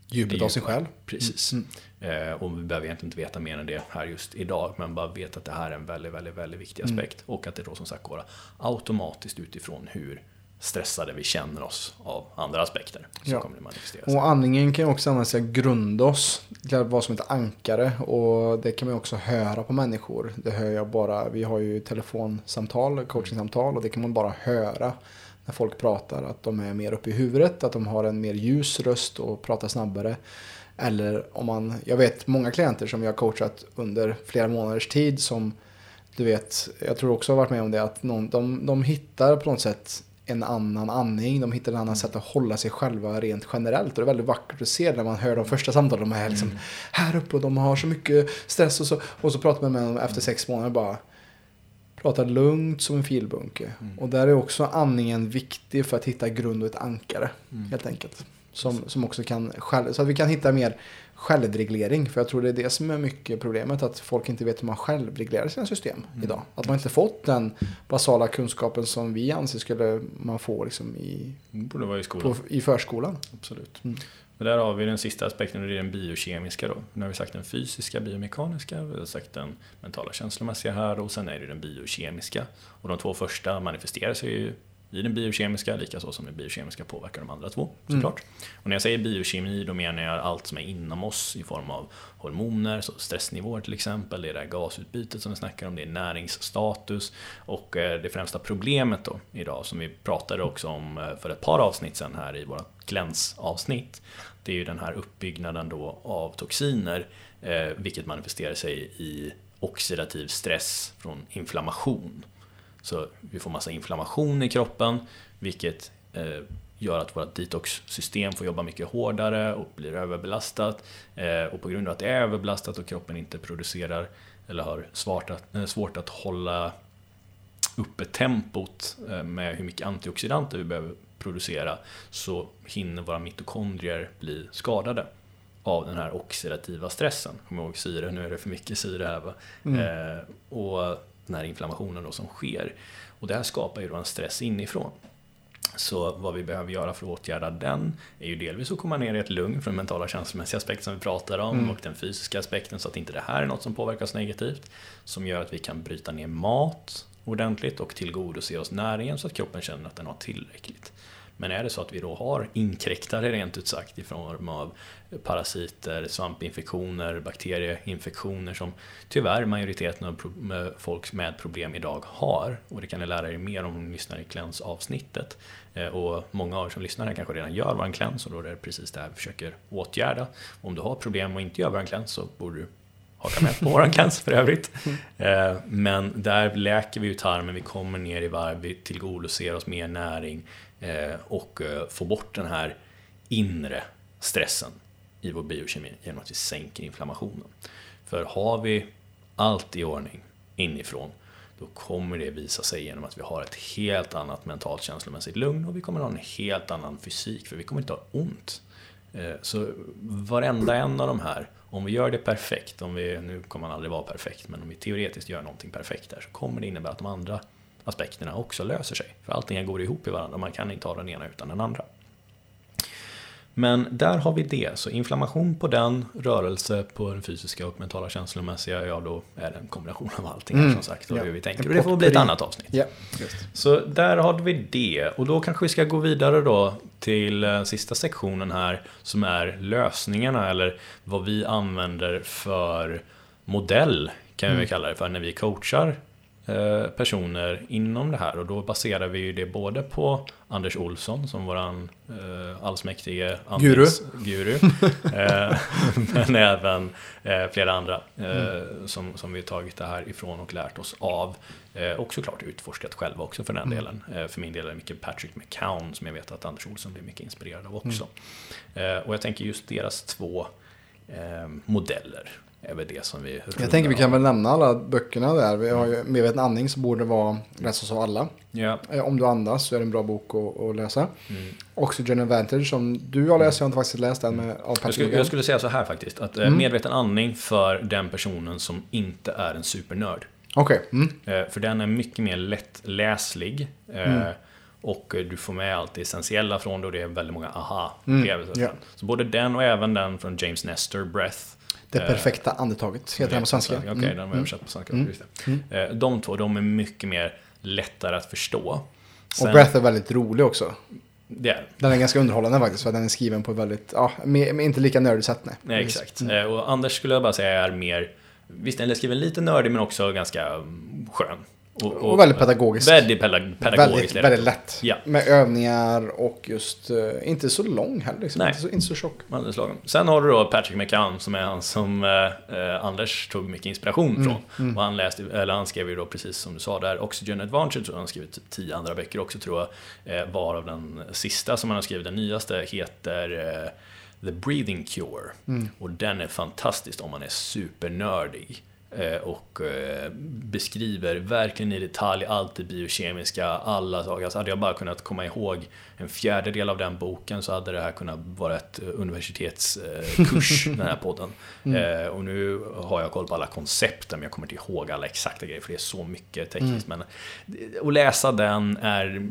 djupet av sig själv. Precis. Mm. Eh, och vi behöver egentligen inte veta mer än det här just idag. Men bara veta att det här är en väldigt, väldigt, väldigt viktig mm. aspekt. Mm. Och att det då som sagt går automatiskt utifrån hur stressade vi känner oss av andra aspekter. Så ja. kommer manifestera sig. Och andningen kan också användas till att grunda oss. Till att vara som ett ankare. Och det kan man också höra på människor. Det hör jag bara. Vi har ju telefonsamtal, coachingsamtal. Och det kan man bara höra när folk pratar. Att de är mer uppe i huvudet. Att de har en mer ljus röst och pratar snabbare. Eller om man, jag vet många klienter som har coachat under flera månaders tid som du vet, jag tror också har varit med om det, att någon, de, de hittar på något sätt en annan andning, de hittar en annan sätt att hålla sig själva rent generellt. Och det är väldigt vackert att se när man hör de första samtalen. De är liksom mm. här uppe och de har så mycket stress och så. Och så pratar man med dem efter sex månader bara. Pratar lugnt som en filbunke. Mm. Och där är också andningen viktig för att hitta grund och ett ankare. Mm. Helt enkelt. Som, som också kan så att vi kan hitta mer självreglering. För jag tror det är det som är mycket problemet. Att folk inte vet hur man självreglerar sina system mm. idag. Att man inte fått den basala kunskapen som vi anser skulle man få liksom i, Borde vara i, skolan. På, i förskolan. Absolut. Mm. Men där har vi den sista aspekten och det är den biokemiska då. Nu har vi sagt den fysiska, biomekaniska, vi har sagt den mentala känslomässiga här och sen är det den biokemiska. Och de två första manifesterar sig ju i den biokemiska, likaså som den biokemiska påverkar de andra två såklart. Mm. Och när jag säger biokemi då menar jag allt som är inom oss i form av hormoner, så stressnivåer till exempel, det är det här gasutbytet som vi snackar om, det är näringsstatus och eh, det främsta problemet då idag som vi pratade också om eh, för ett par avsnitt sen här i vårt glänsavsnitt det är ju den här uppbyggnaden då av toxiner eh, vilket manifesterar sig i oxidativ stress från inflammation. Så vi får massa inflammation i kroppen, vilket eh, gör att vårt detox-system får jobba mycket hårdare och blir överbelastat. Eh, och på grund av att det är överbelastat och kroppen inte producerar eller har svårt att, svårt att hålla uppe tempot eh, med hur mycket antioxidanter vi behöver producera så hinner våra mitokondrier bli skadade av den här oxidativa stressen. Kom ihåg syre, nu är det för mycket syre här. Va? Mm. Eh, och den här inflammationen då som sker. Och det här skapar ju då en stress inifrån. Så vad vi behöver göra för att åtgärda den är ju delvis att komma ner i ett lugn för den mentala känslomässiga aspekt som vi pratar om mm. och den fysiska aspekten så att inte det här är något som påverkas negativt. Som gör att vi kan bryta ner mat ordentligt och tillgodose oss näringen så att kroppen känner att den har tillräckligt. Men är det så att vi då har inkräktare rent ut sagt i form av parasiter, svampinfektioner, bakterieinfektioner som tyvärr majoriteten av folk med problem idag har. Och det kan ni lära er mer om ni lyssnar i Kläns avsnittet. Eh, och många av er som lyssnar här kanske redan gör våran kläns och då är det precis det här vi försöker åtgärda. Om du har problem och inte gör våran kläns så borde du haka med på våran kläns för övrigt. Eh, men där läker vi ju tarmen, vi kommer ner i varv, vi tillgodoser oss mer näring Eh, och eh, få bort den här inre stressen i vår biokemi genom att vi sänker inflammationen. För har vi allt i ordning inifrån då kommer det visa sig genom att vi har ett helt annat mentalt känslomässigt lugn och vi kommer ha en helt annan fysik för vi kommer inte ha ont. Eh, så varenda en av de här, om vi gör det perfekt, om vi, nu kommer man aldrig vara perfekt, men om vi teoretiskt gör någonting perfekt där så kommer det innebära att de andra aspekterna också löser sig. För allting går ihop i varandra, man kan inte ha den ena utan den andra. Men där har vi det, så inflammation på den, rörelse på den fysiska och mentala känslomässiga, ja då är det en kombination av allting mm. som sagt och ja. hur vi tänker. Och det får bli ett annat avsnitt. Ja, så där har vi det. Och då kanske vi ska gå vidare då till eh, sista sektionen här som är lösningarna eller vad vi använder för modell kan vi mm. kalla det för när vi coachar personer inom det här och då baserar vi det både på Anders Olsson som våran eh, allsmäktige guru, guru (laughs) eh, men även eh, flera andra eh, mm. som, som vi tagit det här ifrån och lärt oss av eh, och såklart utforskat själva också för den mm. delen. Eh, för min del är det mycket Patrick McCown som jag vet att Anders Olsson blir mycket inspirerad av också. Mm. och jag tänker just deras två modeller är väl det som vi Jag tänker vi kan väl nämna alla böckerna där. Vi har ju Medveten andning så borde vara läsas av alla. Ja. Eh, om du andas så är det en bra bok att, att läsa. Mm. Oxygen Advantage som du har läst, jag har inte faktiskt läst den med, av jag skulle, jag skulle säga så här faktiskt. Att eh, mm. Medveten andning för den personen som inte är en supernörd. Okej. Okay. Mm. Eh, för den är mycket mer lättläslig. Mm. Och du får med allt det essentiella från det och det är väldigt många aha-upplevelser. Mm. Yeah. Så både den och även den från James Nestor, Breath, det eh, perfekta andetaget heter den på svenska. Okej, okay, mm. den var översatt på svenska. Mm. Mm. Eh, de två, de är mycket mer lättare att förstå. Sen, och Breath är väldigt rolig också. Det är. Den är ganska underhållande faktiskt, för den är skriven på ett väldigt, ja, med, med inte lika nördigt sätt. Nej, nej exakt. Mm. Eh, och Anders skulle jag bara säga är mer, visst den är skriven lite nördig men också ganska mm, skön. Och, och, och, väldigt pedagogiskt. Väldigt pedagogiskt. Väldigt, väldigt lätt. Ja. Med övningar och just uh, inte så lång heller. Liksom. Nej. Inte, så, inte så tjock. Sen har du då Patrick McCann som är han som uh, Anders tog mycket inspiration mm. från. Mm. Och han, läste, eller han skrev ju då precis som du sa där Oxygen Advantage. Och han har skrivit typ tio andra böcker också tror jag. Uh, varav den sista som han har skrivit, den nyaste, heter The Breathing Cure. Mm. Och den är fantastisk om man är supernördig. Eh, och eh, beskriver verkligen i detalj allt det biokemiska, alla saker. Alltså hade jag bara kunnat komma ihåg en fjärdedel av den boken så hade det här kunnat vara ett universitetskurs, (laughs) den här podden. Mm. Och nu har jag koll på alla koncepten men jag kommer inte ihåg alla exakta grejer för det är så mycket tekniskt. Mm. Men att läsa den är...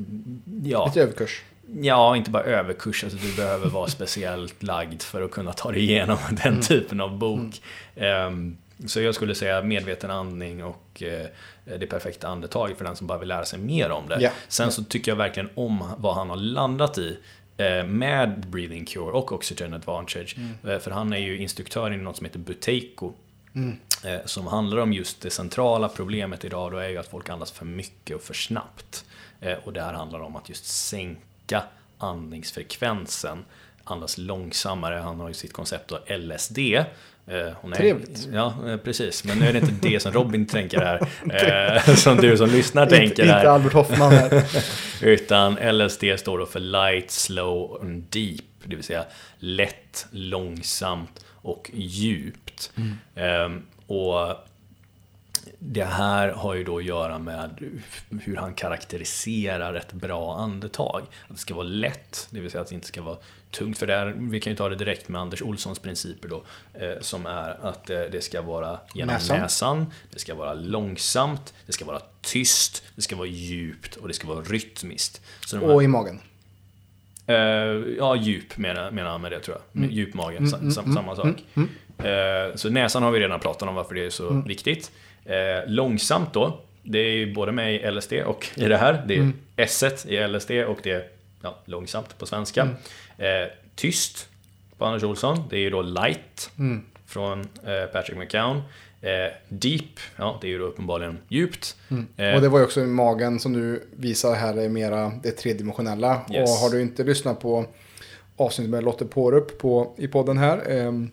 Ja, Lite överkurs. Ja, inte bara överkurs, alltså du behöver vara (laughs) speciellt lagd för att kunna ta dig igenom (laughs) den mm. typen av bok. Mm. Um, så jag skulle säga medveten andning och eh, det perfekta andetaget för den som bara vill lära sig mer om det. Yeah. Sen så tycker jag verkligen om vad han har landat i eh, med Breathing Cure och Oxygen Advantage. Mm. Eh, för han är ju instruktör i något som heter Buteiko. Mm. Som handlar om just det centrala problemet idag då är ju att folk andas för mycket och för snabbt. Och det här handlar om att just sänka andningsfrekvensen andas långsammare. Han har ju sitt koncept då LSD Eh, hon är, Trevligt. Ja, eh, precis. Men nu är det inte det som Robin (laughs) tänker här. Eh, som du som lyssnar (laughs) tänker inte, här. Inte Albert Hoffman här. (laughs) Utan LSD står då för Light, Slow and Deep. Det vill säga lätt, långsamt och djupt. Mm. Ehm, och det här har ju då att göra med hur han karaktäriserar ett bra andetag. Att det ska vara lätt, det vill säga att det inte ska vara tungt. För där, vi kan ju ta det direkt med Anders Olssons principer då. Eh, som är att eh, det ska vara genom näsan. näsan, det ska vara långsamt, det ska vara tyst, det ska vara djupt och det ska vara rytmiskt. och i magen? Eh, ja, djup menar, menar han med det tror jag. Mm. Djup mage, mm, sam, mm, samma mm, sak. Mm, mm. så näsan har vi redan pratat om varför det är så viktigt. Långsamt då, det är ju både med i LSD och i det här. Det är mm. S i LSD och det är ja, långsamt på svenska. Mm. Eh, tyst på Anders Olsson, det är ju då light mm. från eh, Patrick McCown. Eh, deep, ja det är ju då uppenbarligen djupt. Mm. Eh, och det var ju också i magen som du visar här är mera det tredimensionella. Yes. Och har du inte lyssnat på avsnittet med Lotte Pårup på, i podden här ehm,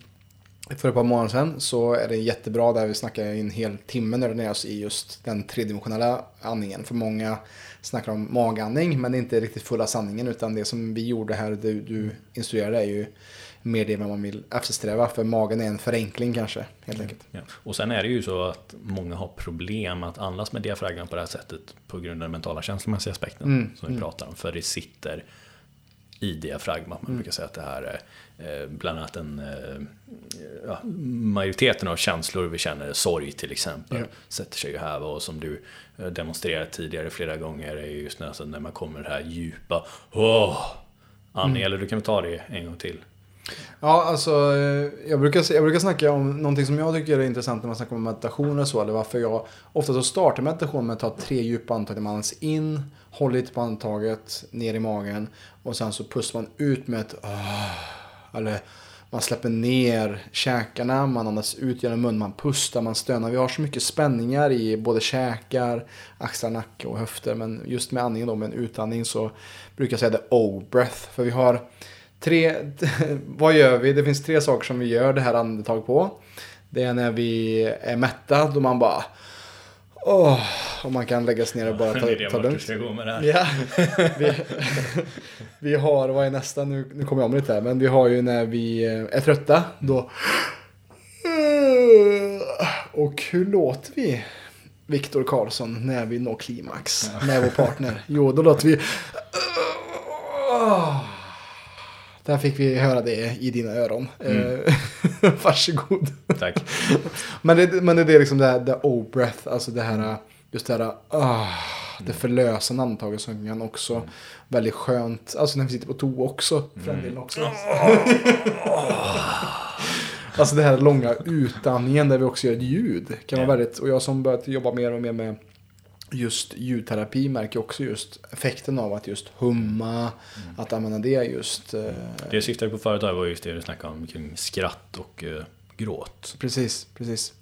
för ett par månader sedan så är det jättebra där vi snackar en hel timme när det oss i just den tredimensionella andningen. För många snackar om magandning men det är inte riktigt fulla sanningen utan det som vi gjorde här, det du instruerade är ju mer det man vill eftersträva. För magen är en förenkling kanske, helt enkelt. Ja. Och sen är det ju så att många har problem att andas med diafragman på det här sättet på grund av den mentala känslomässiga aspekten mm. som vi mm. pratar om. För det sitter i diafragma. Man mm. brukar säga att det här är eh, bland annat en, eh, ja, majoriteten av känslor vi känner, sorg till exempel, ja. sätter sig ju här. Och som du demonstrerat tidigare flera gånger är just när, när man kommer det här djupa, åh! Annie, mm. eller du kan väl ta det en gång till? Ja, alltså jag brukar, jag brukar snacka om någonting som jag tycker är intressant när man snackar om meditation och så. Eller varför jag ofta så startar meditation med att ta tre djupa andetag när man andas in, håller lite på andetaget, ner i magen och sen så pustar man ut med ett uh, eller man släpper ner käkarna, man andas ut genom munnen, man pustar, man stönar. Vi har så mycket spänningar i både käkar, axlar, nacke och höfter. Men just med andningen då, med en utandning så brukar jag säga det O-breath. För vi har tre, (laughs) vad gör vi? Det finns tre saker som vi gör det här andetaget på. Det är när vi är mätta, då man bara Åh, och man kan lägga sig ner och bara ta, ta lugnt. Ja, (laughs) vi, vi har, vad är nästa? Nu, nu kommer jag om lite här. Men vi har ju när vi är trötta. Då. Och hur låter vi Viktor Karlsson när vi når klimax med vår partner? Jo, då låter vi. (laughs) Där fick vi höra det i dina öron. Mm. Eh, (laughs) varsågod. Tack. (laughs) men, det, men det är liksom det här, the O-breath, alltså det här, just det här, uh, det mm. förlösande andetaget som kan också mm. väldigt skönt, alltså när vi sitter på toa också, för mm. också. (laughs) alltså det här långa utandningen där vi också gör ett ljud. Kan vara väldigt, och jag som börjat jobba mer och mer med just ljudterapi märker också just effekten av att just humma, mm. att använda det just. Eh, det jag syftade på förut var just det du snackade om kring skratt och eh, gråt. Precis, precis.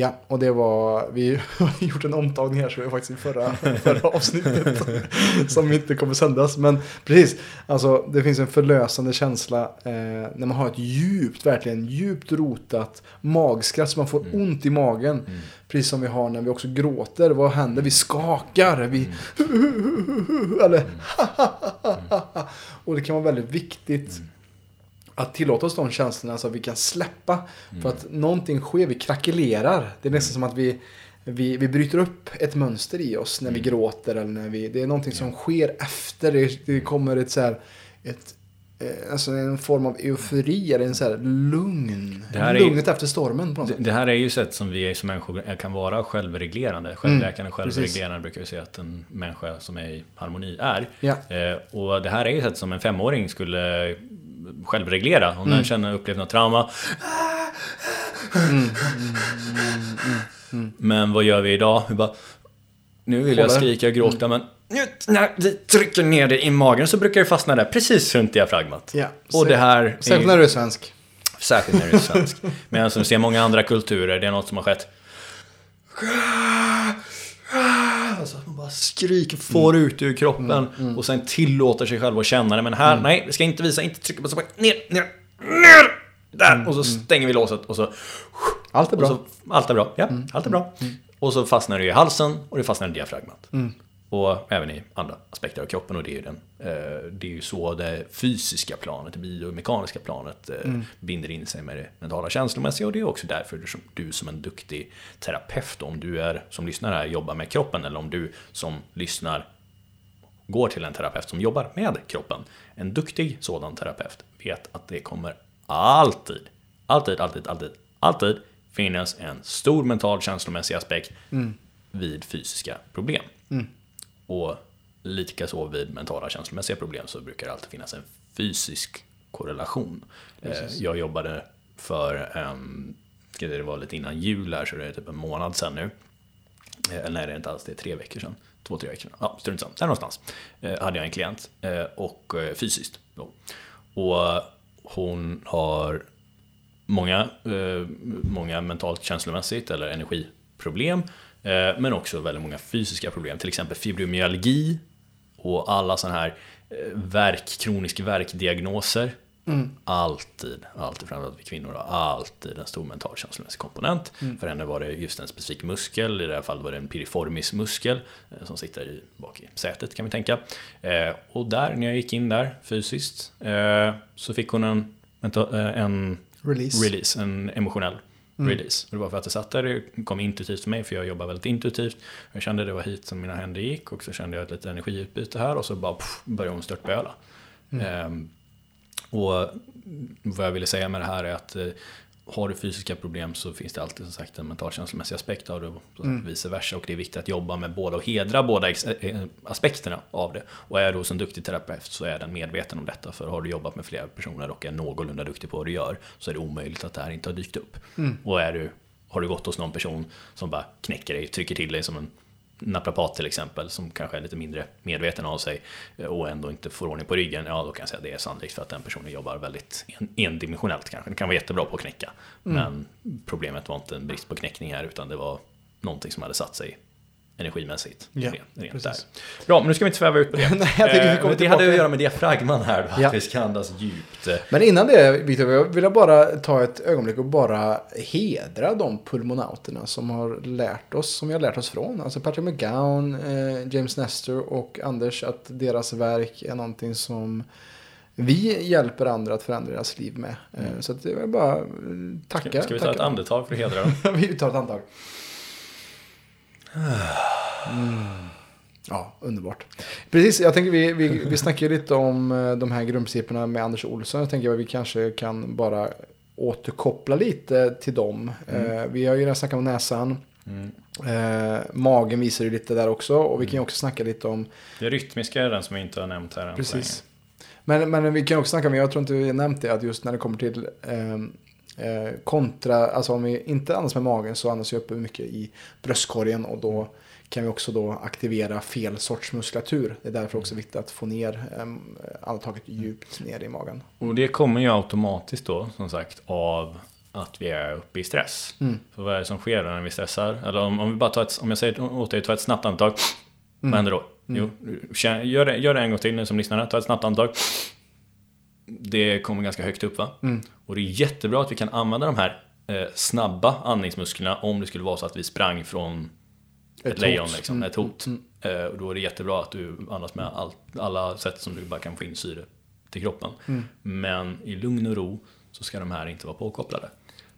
Ja, och det var, vi har (laughs) gjort en omtagning här så det var faktiskt i förra, (laughs) förra avsnittet (laughs) som inte kommer sändas. Men precis, alltså det finns en förlösande känsla eh, när man har ett djupt, verkligen djupt rotat magskratt så man får mm. ont i magen. Mm. Precis som vi har när vi också gråter. Vad händer? Vi skakar. Vi... Mm. Eller... och det kan vara väldigt viktigt mm att tillåta oss de känslorna så att vi kan släppa. Mm. För att någonting sker, vi krackelerar. Det är nästan som att vi, vi, vi bryter upp ett mönster i oss när vi mm. gråter. Eller när vi, det är någonting som sker efter. Det, det kommer ett så här, ett, eh, alltså en form av eufori eller en så här lugn. Det här Lugnet är, efter stormen på något det, sätt. Det här är ju sätt som vi som människor kan vara självreglerande. Självläkande, mm, självreglerande brukar vi säga att en människa som är i harmoni är. Ja. Eh, och det här är ju sätt som en femåring skulle självreglera. Om mm. den känner upplevt något trauma. Mm. Mm. Men vad gör vi idag? Vi bara, nu vill jag skrika och gråta men när vi trycker ner det i magen så brukar det fastna där precis runt diafragmat. Ja, och det här... Särskilt när du är svensk. Särskilt när du är svensk. (laughs) Men som vi ser många andra kulturer, det är något som har skett. Bara skriker, får mm. ut ur kroppen mm. Mm. och sen tillåter sig själv att känna det. Men här, mm. nej, vi ska inte visa, inte trycka på så ner, ner, ner! Där! Mm. Och så mm. stänger vi låset och så... Allt är bra. Så, allt är bra, ja. Allt är bra. Och så fastnar det i halsen och det fastnar i diafragmat. Och även i andra aspekter av kroppen och det är ju, den, eh, det är ju så det fysiska planet, det biomekaniska planet eh, mm. binder in sig med det mentala känslomässiga och det är också därför som du som en duktig terapeut, om du är som lyssnar här jobbar med kroppen eller om du som lyssnar går till en terapeut som jobbar med kroppen, en duktig sådan terapeut vet att det kommer alltid, alltid, alltid, alltid, alltid finnas en stor mental känslomässig aspekt mm. vid fysiska problem. Mm. Och likaså vid mentala känslomässiga problem så brukar det alltid finnas en fysisk korrelation. Precis. Eh, jag jobbade för, um, det var lite innan jul här så det är typ en månad sedan nu. Eller eh, nej det är inte alls, det är tre veckor sedan. Två, tre veckor sedan. Ja, strunt samma. Där någonstans. Eh, hade jag en klient. Och fysiskt. Då. Och hon har många, många mentalt känslomässigt eller energiproblem. Eh, men också väldigt många fysiska problem, till exempel fibromyalgi och alla sådana här eh, verk, kroniska verkdiagnoser. Mm. Alltid, alltid framförallt vi kvinnor har alltid en stor mental känslomässig komponent. Mm. För henne var det just en specifik muskel, i det här fallet var det en piriformis muskel som sitter i, bak i sätet kan vi tänka. och där, när jag gick in där fysiskt, så fick hon en, en release. release, en emotionell mm. release. Och det var för att det satt där, det kom intuitivt för mig, för jag jobbar väldigt intuitivt. Jag kände det var hit som mina händer gick och så kände jag ett litet energiutbyte här och så bara pff, började hon störtböla. Mm. Ehm, och vad jag ville säga med det här är att eh, har du fysiska problem så finns det alltid som sagt en mentalkänslomässig aspekt av det och mm. vice versa. Och det är viktigt att jobba med båda och hedra båda eh, aspekterna av det. Och är du hos en duktig terapeut så är den medveten om detta. För har du jobbat med flera personer och är någorlunda duktig på vad du gör så är det omöjligt att det här inte har dykt upp. Mm. Och är du, har du gått hos någon person som bara knäcker dig, trycker till dig som en naprapat till exempel, som kanske är lite mindre medveten av sig eh, och ändå inte får ordning på ryggen, ja då kan jag säga att det är sannolikt för att den personen jobbar väldigt endimensionellt kanske. Det kan vara jättebra på att knäcka, mm. men problemet var inte en brist på knäckning här, utan det var någonting som hade satt sig energimässigt. Ja, rent där. Bra, men nu ska vi inte sväva ut på det. (laughs) Nej, jag vi eh, det hade att göra med diafragman här, då, ja. att vi ska andas djupt. Men innan det, Victor, vill jag bara ta ett ögonblick och bara hedra de pulmonauterna som har lärt oss, som vi har lärt oss från. Alltså Patrick McGowan, eh, James Nestor och Anders, att deras verk är någonting som vi hjälper andra att förändra deras liv med. Eh, mm. Så att det är bara tacka. Ska, ska vi ta ett andetag för att hedra dem? (laughs) vi tar ett andetag. Mm. Ja, underbart. Precis, jag tänker vi, vi, vi snackade lite om eh, de här grundprinciperna med Anders Olsson. Jag tänker att vi kanske kan bara återkoppla lite till dem. Mm. Eh, vi har ju redan snackat om näsan. Mm. Eh, magen visar ju lite där också. Och vi kan ju också snacka lite om... Det rytmiska är den som vi inte har nämnt här än Precis. Men, men vi kan också snacka om, jag tror inte vi har nämnt det, att just när det kommer till Eh, kontra, alltså om vi inte andas med magen så andas vi uppe mycket i bröstkorgen och då kan vi också då aktivera fel sorts muskulatur. Det är därför också viktigt att få ner eh, andetaget djupt ner i magen. Och det kommer ju automatiskt då, som sagt, av att vi är uppe i stress. Mm. För vad är det som sker när vi stressar? Eller om, om vi bara tar ett, om jag säger åt dig, ta ett snabbt andetag. Mm. Vad händer då? Mm. Jo, gör det, gör det en gång till nu som lyssnare. Ta ett snabbt andetag det kommer ganska högt upp va? Mm. Och det är jättebra att vi kan använda de här eh, snabba andningsmusklerna om det skulle vara så att vi sprang från ett, ett lejon, liksom, mm. ett hot. Mm. Eh, och då är det jättebra att du andas med all, alla sätt som du bara kan få in syre till kroppen. Mm. Men i lugn och ro så ska de här inte vara påkopplade.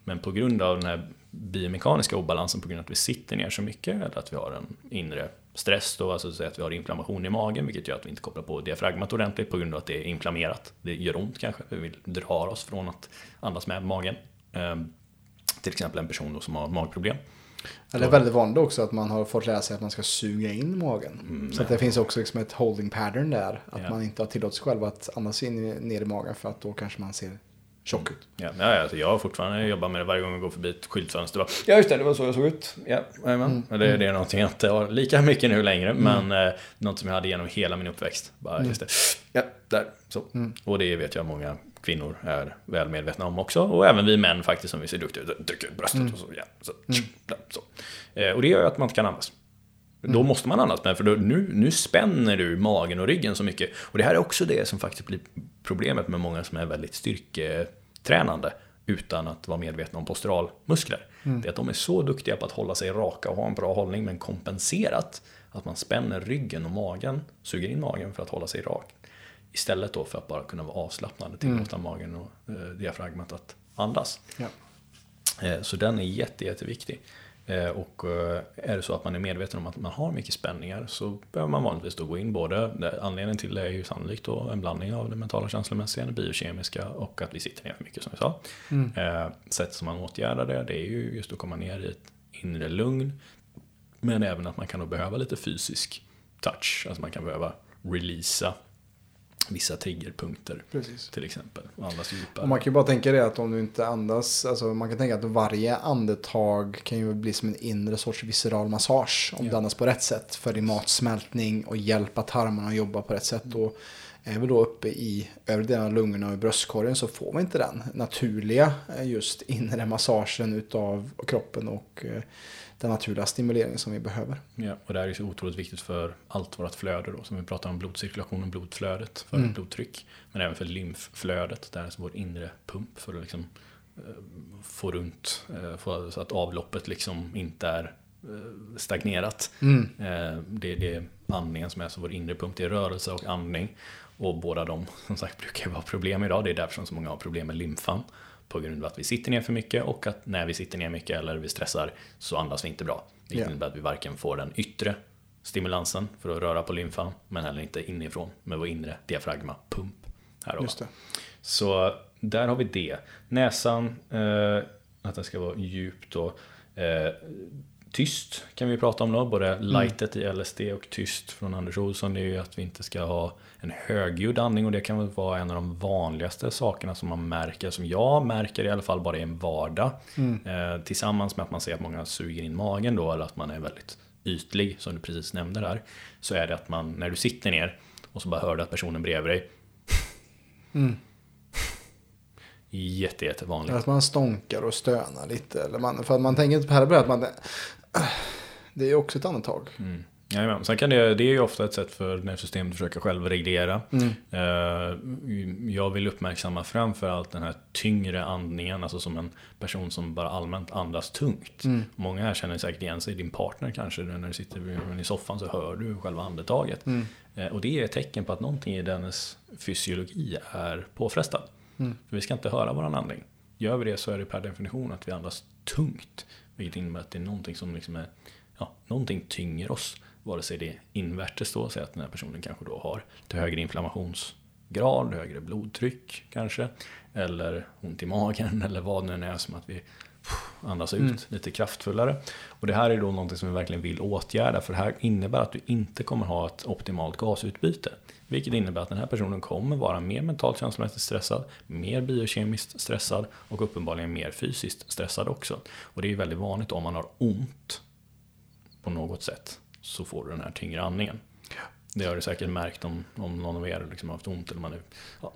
Men på grund av den här biomekaniska obalansen, på grund av att vi sitter ner så mycket, eller att vi har en inre stress då, alltså att, att vi har inflammation i magen, vilket gör att vi inte kopplar på diafragmat ordentligt på grund av att det är inflammerat. Det gör ont kanske, vi vill dra oss från att andas med magen. Ehm, till exempel en person som har magproblem. det är väldigt vanligt också att man har fått lära sig att man ska suga in magen. Mm, så det finns också liksom ett holding pattern där. Att ja. man inte har tillåtit sig själv att andas in ner i magen för att då kanske man ser tjock ut. Ja, ja, alltså jag har fortfarande jobbat med det varje gång jag går förbi ett skyltfönster. Bara, ja, just det, det var så jag såg ut. Ja, mm. det, det är någonting jag inte har lika mycket nu längre, mm. men eh, något som jag hade genom hela min uppväxt. Bara, mm. just det. Ja, där, så. Mm. Och det vet jag många kvinnor är väl medvetna om också. Och även vi män faktiskt, som vi ser duktiga ut, trycker ut bröstet mm. och så. Ja, så, mm. där, så. Eh, och det gör ju att man inte kan andas. Då mm. måste man andas med, för då, nu, nu spänner du magen och ryggen så mycket. Och det här är också det som faktiskt blir problemet med många som är väldigt styrke tränande utan att vara medvetna om posturalmuskler. Det är att de är så duktiga på att hålla sig raka och ha en bra hållning men kompenserat att man spänner ryggen och magen, suger in magen för att hålla sig rak. Istället då för att bara kunna vara avslappnad, tillåta mm. magen och eh, diafragmat att andas. Ja. Eh, så den är jätte, jätteviktig. Eh, och eh, är det så att man är medveten om att man har mycket spänningar så behöver man vanligtvis då gå in både, anledningen till det är ju sannolikt då en blandning av det mentala, känslomässiga, det biokemiska och att vi sitter ner för mycket som vi sa. Mm. Eh, sätt som man åtgärdar det, det är ju just att komma ner i ett inre lugn. Men även att man kan då behöva lite fysisk touch, alltså man kan behöva releasa vissa triggerpunkter Precis. till exempel. Och andas djupare. Och man kan ju bara tänka det att om du inte andas, alltså man kan tänka att varje andetag kan ju bli som en inre sorts visceral massage om ja. du andas på rätt sätt för din matsmältning och hjälpa tarmarna att jobba på rätt sätt. Mm. Och är vi då uppe i övre delen av lungorna och bröstkorgen så får vi inte den naturliga eh, just inre massagen utav kroppen och eh, den naturliga stimulering som vi behöver. Ja, och det här är så otroligt viktigt för allt vårt flöde då, som vi pratar om blodcirkulationen, blodflödet för mm. blodtryck, men även för lymfflödet, där är vår inre pump för att liksom eh, få runt, eh, så att avloppet liksom inte är eh, stagnerat. Mm. Det, det är andningen som är så vår inre pump, det är rörelse och andning. Och båda de som sagt brukar vara problem idag, det är därför som så många har problem med lymfan på grund av att vi sitter ner för mycket och att när vi sitter ner mycket eller vi stressar så andas vi inte bra. Det yeah. innebär att vi varken får den yttre stimulansen för att röra på lymfan men heller inte inifrån med vår inre diafragma pump. Här det. Så där har vi det. Näsan, eh, att den ska vara djup då. Eh, tyst kan vi prata om då, både mm. lightet i LSD och tyst från Anders Olsson. Det är ju att vi inte ska ha en högljudd andning och det kan väl vara en av de vanligaste sakerna som man märker, som jag märker i alla fall bara i en vardag. Mm. Eh, tillsammans med att man ser att många suger in magen då, eller att man är väldigt ytlig, som du precis nämnde där. Så är det att man, när du sitter ner och så bara hör du att personen bredvid dig mm. (laughs) Jätte, jättevanligt. Att man stånkar och stönar lite. Eller man, för att man tänker inte på det att man... Det är också ett andetag. Mm. Jajamän. Sen kan det, det är ju ofta ett sätt för nervsystemet att försöka självreglera. Mm. Eh, jag vill uppmärksamma framförallt den här tyngre andningen, alltså som en person som bara allmänt andas tungt. Mm. Många här känner säkert igen sig, din partner kanske, när du sitter i soffan så hör du själva andetaget. Mm. Eh, och det är ett tecken på att någonting i dennes fysiologi är påfrestad. Mm. För vi ska inte höra våran andning. Gör vi det så är det per definition att vi andas tungt. Vilket innebär att det är någonting som liksom är, ja, någonting tynger oss. Vare sig det är invärtes då, så att den här personen kanske då har lite högre inflammationsgrad, högre blodtryck kanske. Eller ont i magen (laughs) eller vad det nu är som att vi andas ut mm. lite kraftfullare. Och det här är då någonting som vi verkligen vill åtgärda för det här innebär att du inte kommer ha ett optimalt gasutbyte. Vilket innebär att den här personen kommer vara mer mentalt känslomässigt stressad, mer biokemiskt stressad och uppenbarligen mer fysiskt stressad också. Och det är väldigt vanligt om man har ont på något sätt så får du den här tyngre andningen. Det har du säkert märkt om, om någon av er liksom har haft ont eller man, är,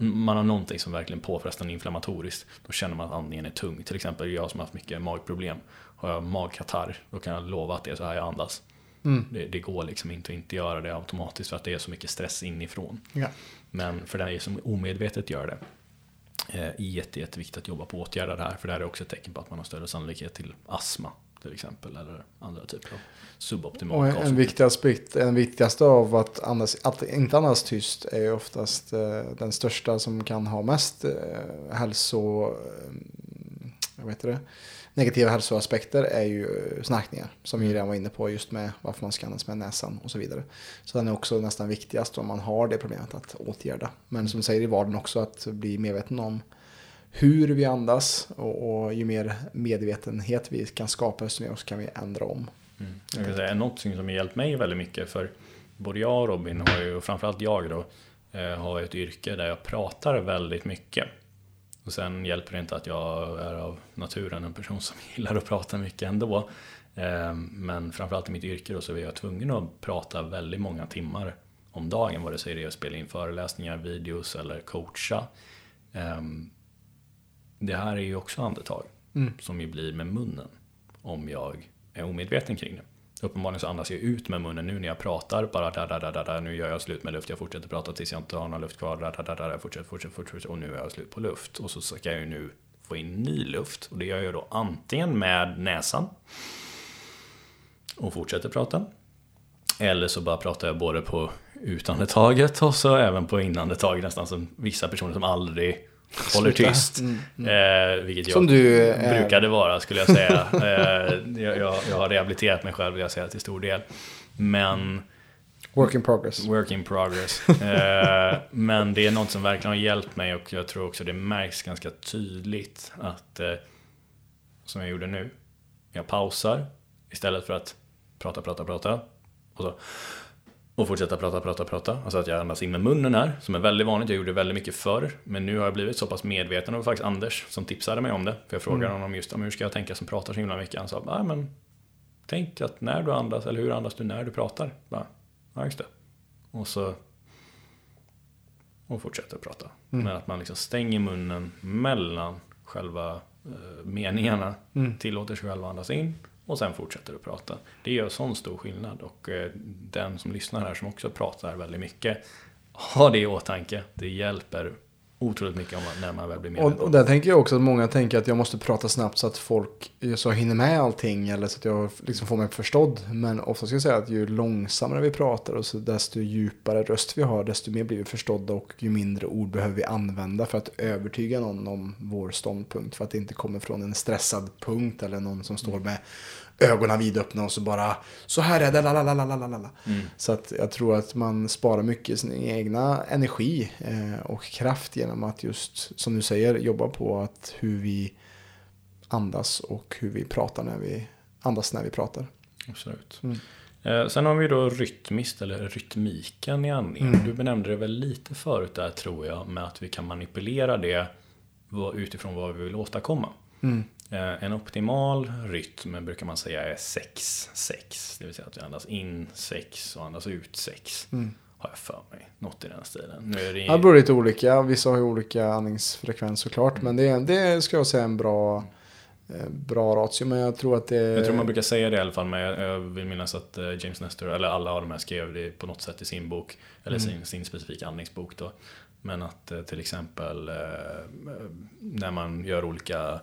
man har någonting som verkligen påfrestar inflammatoriskt. Då känner man att andningen är tung. Till exempel jag som har haft mycket magproblem. Har jag magkatarr, då kan jag lova att det är så här jag andas. Mm. Det, det, går liksom inte att inte göra det automatiskt för att det är så mycket stress inifrån. Ja. Men för den som omedvetet gör det är eh, jätte, jätteviktigt att jobba på att åtgärda det här. För det här är också ett tecken på att man har större sannolikhet till astma till exempel. Eller andra typer av suboptimal Och en, viktig aspekt, en viktigaste av att, andas, att inte andas tyst är ju oftast eh, den största som kan ha mest eh, hälso... Eh, jag vet det, negativa hälsoaspekter är ju eh, snarkningar. Som vi redan var inne på just med varför man ska andas med näsan och så vidare. Så den är också nästan viktigast om man har det problemet att åtgärda. Men som du säger i vardagen också att bli medveten om hur vi andas och, och ju mer medvetenhet vi kan skapa desto mer kan vi ändra om. Mm. Jag kan säga, något som har hjälpt mig väldigt mycket för både jag och Robin har ju, och framförallt jag då, eh, har ett yrke där jag pratar väldigt mycket. Och sen hjälper det inte att jag är av naturen en person som (laughs) gillar att prata mycket ändå. Eh, men framförallt i mitt yrke då så är jag tvungen att prata väldigt många timmar om dagen, vare sig det är att spela in föreläsningar, videos eller coacha. Ehm, det här är ju också andetag mm. som ju blir med munnen om jag är omedveten kring det. Uppenbarligen så andas jag ut med munnen nu när jag pratar. Bara da, da, da, da. Nu gör jag slut med luft. Jag fortsätter prata tills jag inte har någon luft kvar. Da, da, da, da, fortsätter, fortsätter, fortsätter. Och nu är jag slut på luft. Och så ska jag ju nu få in ny luft. Och det gör jag då antingen med näsan och fortsätter prata. Eller så bara pratar jag både på utandetaget och så även på inandetaget nästan som vissa personer som aldrig håller tyst. Mm, mm. Eh, vilket som jag du, eh... brukade vara skulle jag säga. eh, jag, jag, har rehabiliterat mig själv vill jag säga till stor del. Men Work in progress. Work in progress. eh, men det är något som verkligen har hjälpt mig och jag tror också det märks ganska tydligt att, eh, som jag gjorde nu, jag pausar istället för att prata, prata, prata och, så, och fortsätta prata, prata, prata. Alltså att jag andas in med munnen här, som är väldigt vanligt. Jag gjorde det väldigt mycket förr, men nu har jag blivit så pass medveten. Och faktiskt Anders som tipsade mig om det. För jag frågade mm. honom just om hur ska jag tänka som pratar så himla mycket. Han sa, nej men tänk att när du andas, eller hur andas du när du pratar? Bara, Ja, just det. Och så och fortsätter prata. Mm. Men att man liksom stänger munnen mellan själva eh, meningarna. Mm. Tillåter sig själv att andas in och sen fortsätter att prata. Det gör sån stor skillnad och eh, den som lyssnar här som också pratar väldigt mycket. Ha det i åtanke. Det hjälper otroligt mycket om när man väl blir medveten. Och, och där tänker jag också att många tänker att jag måste prata snabbt så att folk så hinner med allting eller så att jag liksom får mig förstådd. Men ofta ska jag säga att ju långsammare vi pratar och så desto djupare röst vi har desto mer blir vi förstådda och ju mindre ord behöver vi använda för att övertyga någon om vår ståndpunkt. För att det inte kommer från en stressad punkt eller någon som står med ögonen vidöppna och så bara så här är det, lalalala. Mm. Så att jag tror att man sparar mycket sin egna energi eh, och kraft genom att just, som du säger, jobba på att hur vi andas och hur vi pratar när vi andas när vi pratar. Absolut. Mm. Eh, sen har vi då rytmiskt, eller rytmiken i andningen. Mm. Du benämnde det väl lite förut där tror jag, med att vi kan manipulera det utifrån vad vi vill åstadkomma. Mm. Eh, en optimal rytm brukar man säga är 6-6. Det vill säga att vi andas in 6 och andas ut 6. Mm. Har jag för mig. Något i den stilen. Nu är det... Det beror lite olika. Vissa har ju olika andningsfrekvens såklart. Mm. Men det, det ska jag säga en bra, eh, bra ratio. Men jag tror att det... Jag tror man brukar säga det i alla fall. Men jag vill minnas att eh, James Nestor, eller alla av de här skrev det på något sätt i sin bok. Eller mm. sin, sin specifika andningsbok då. Men att till exempel när man gör olika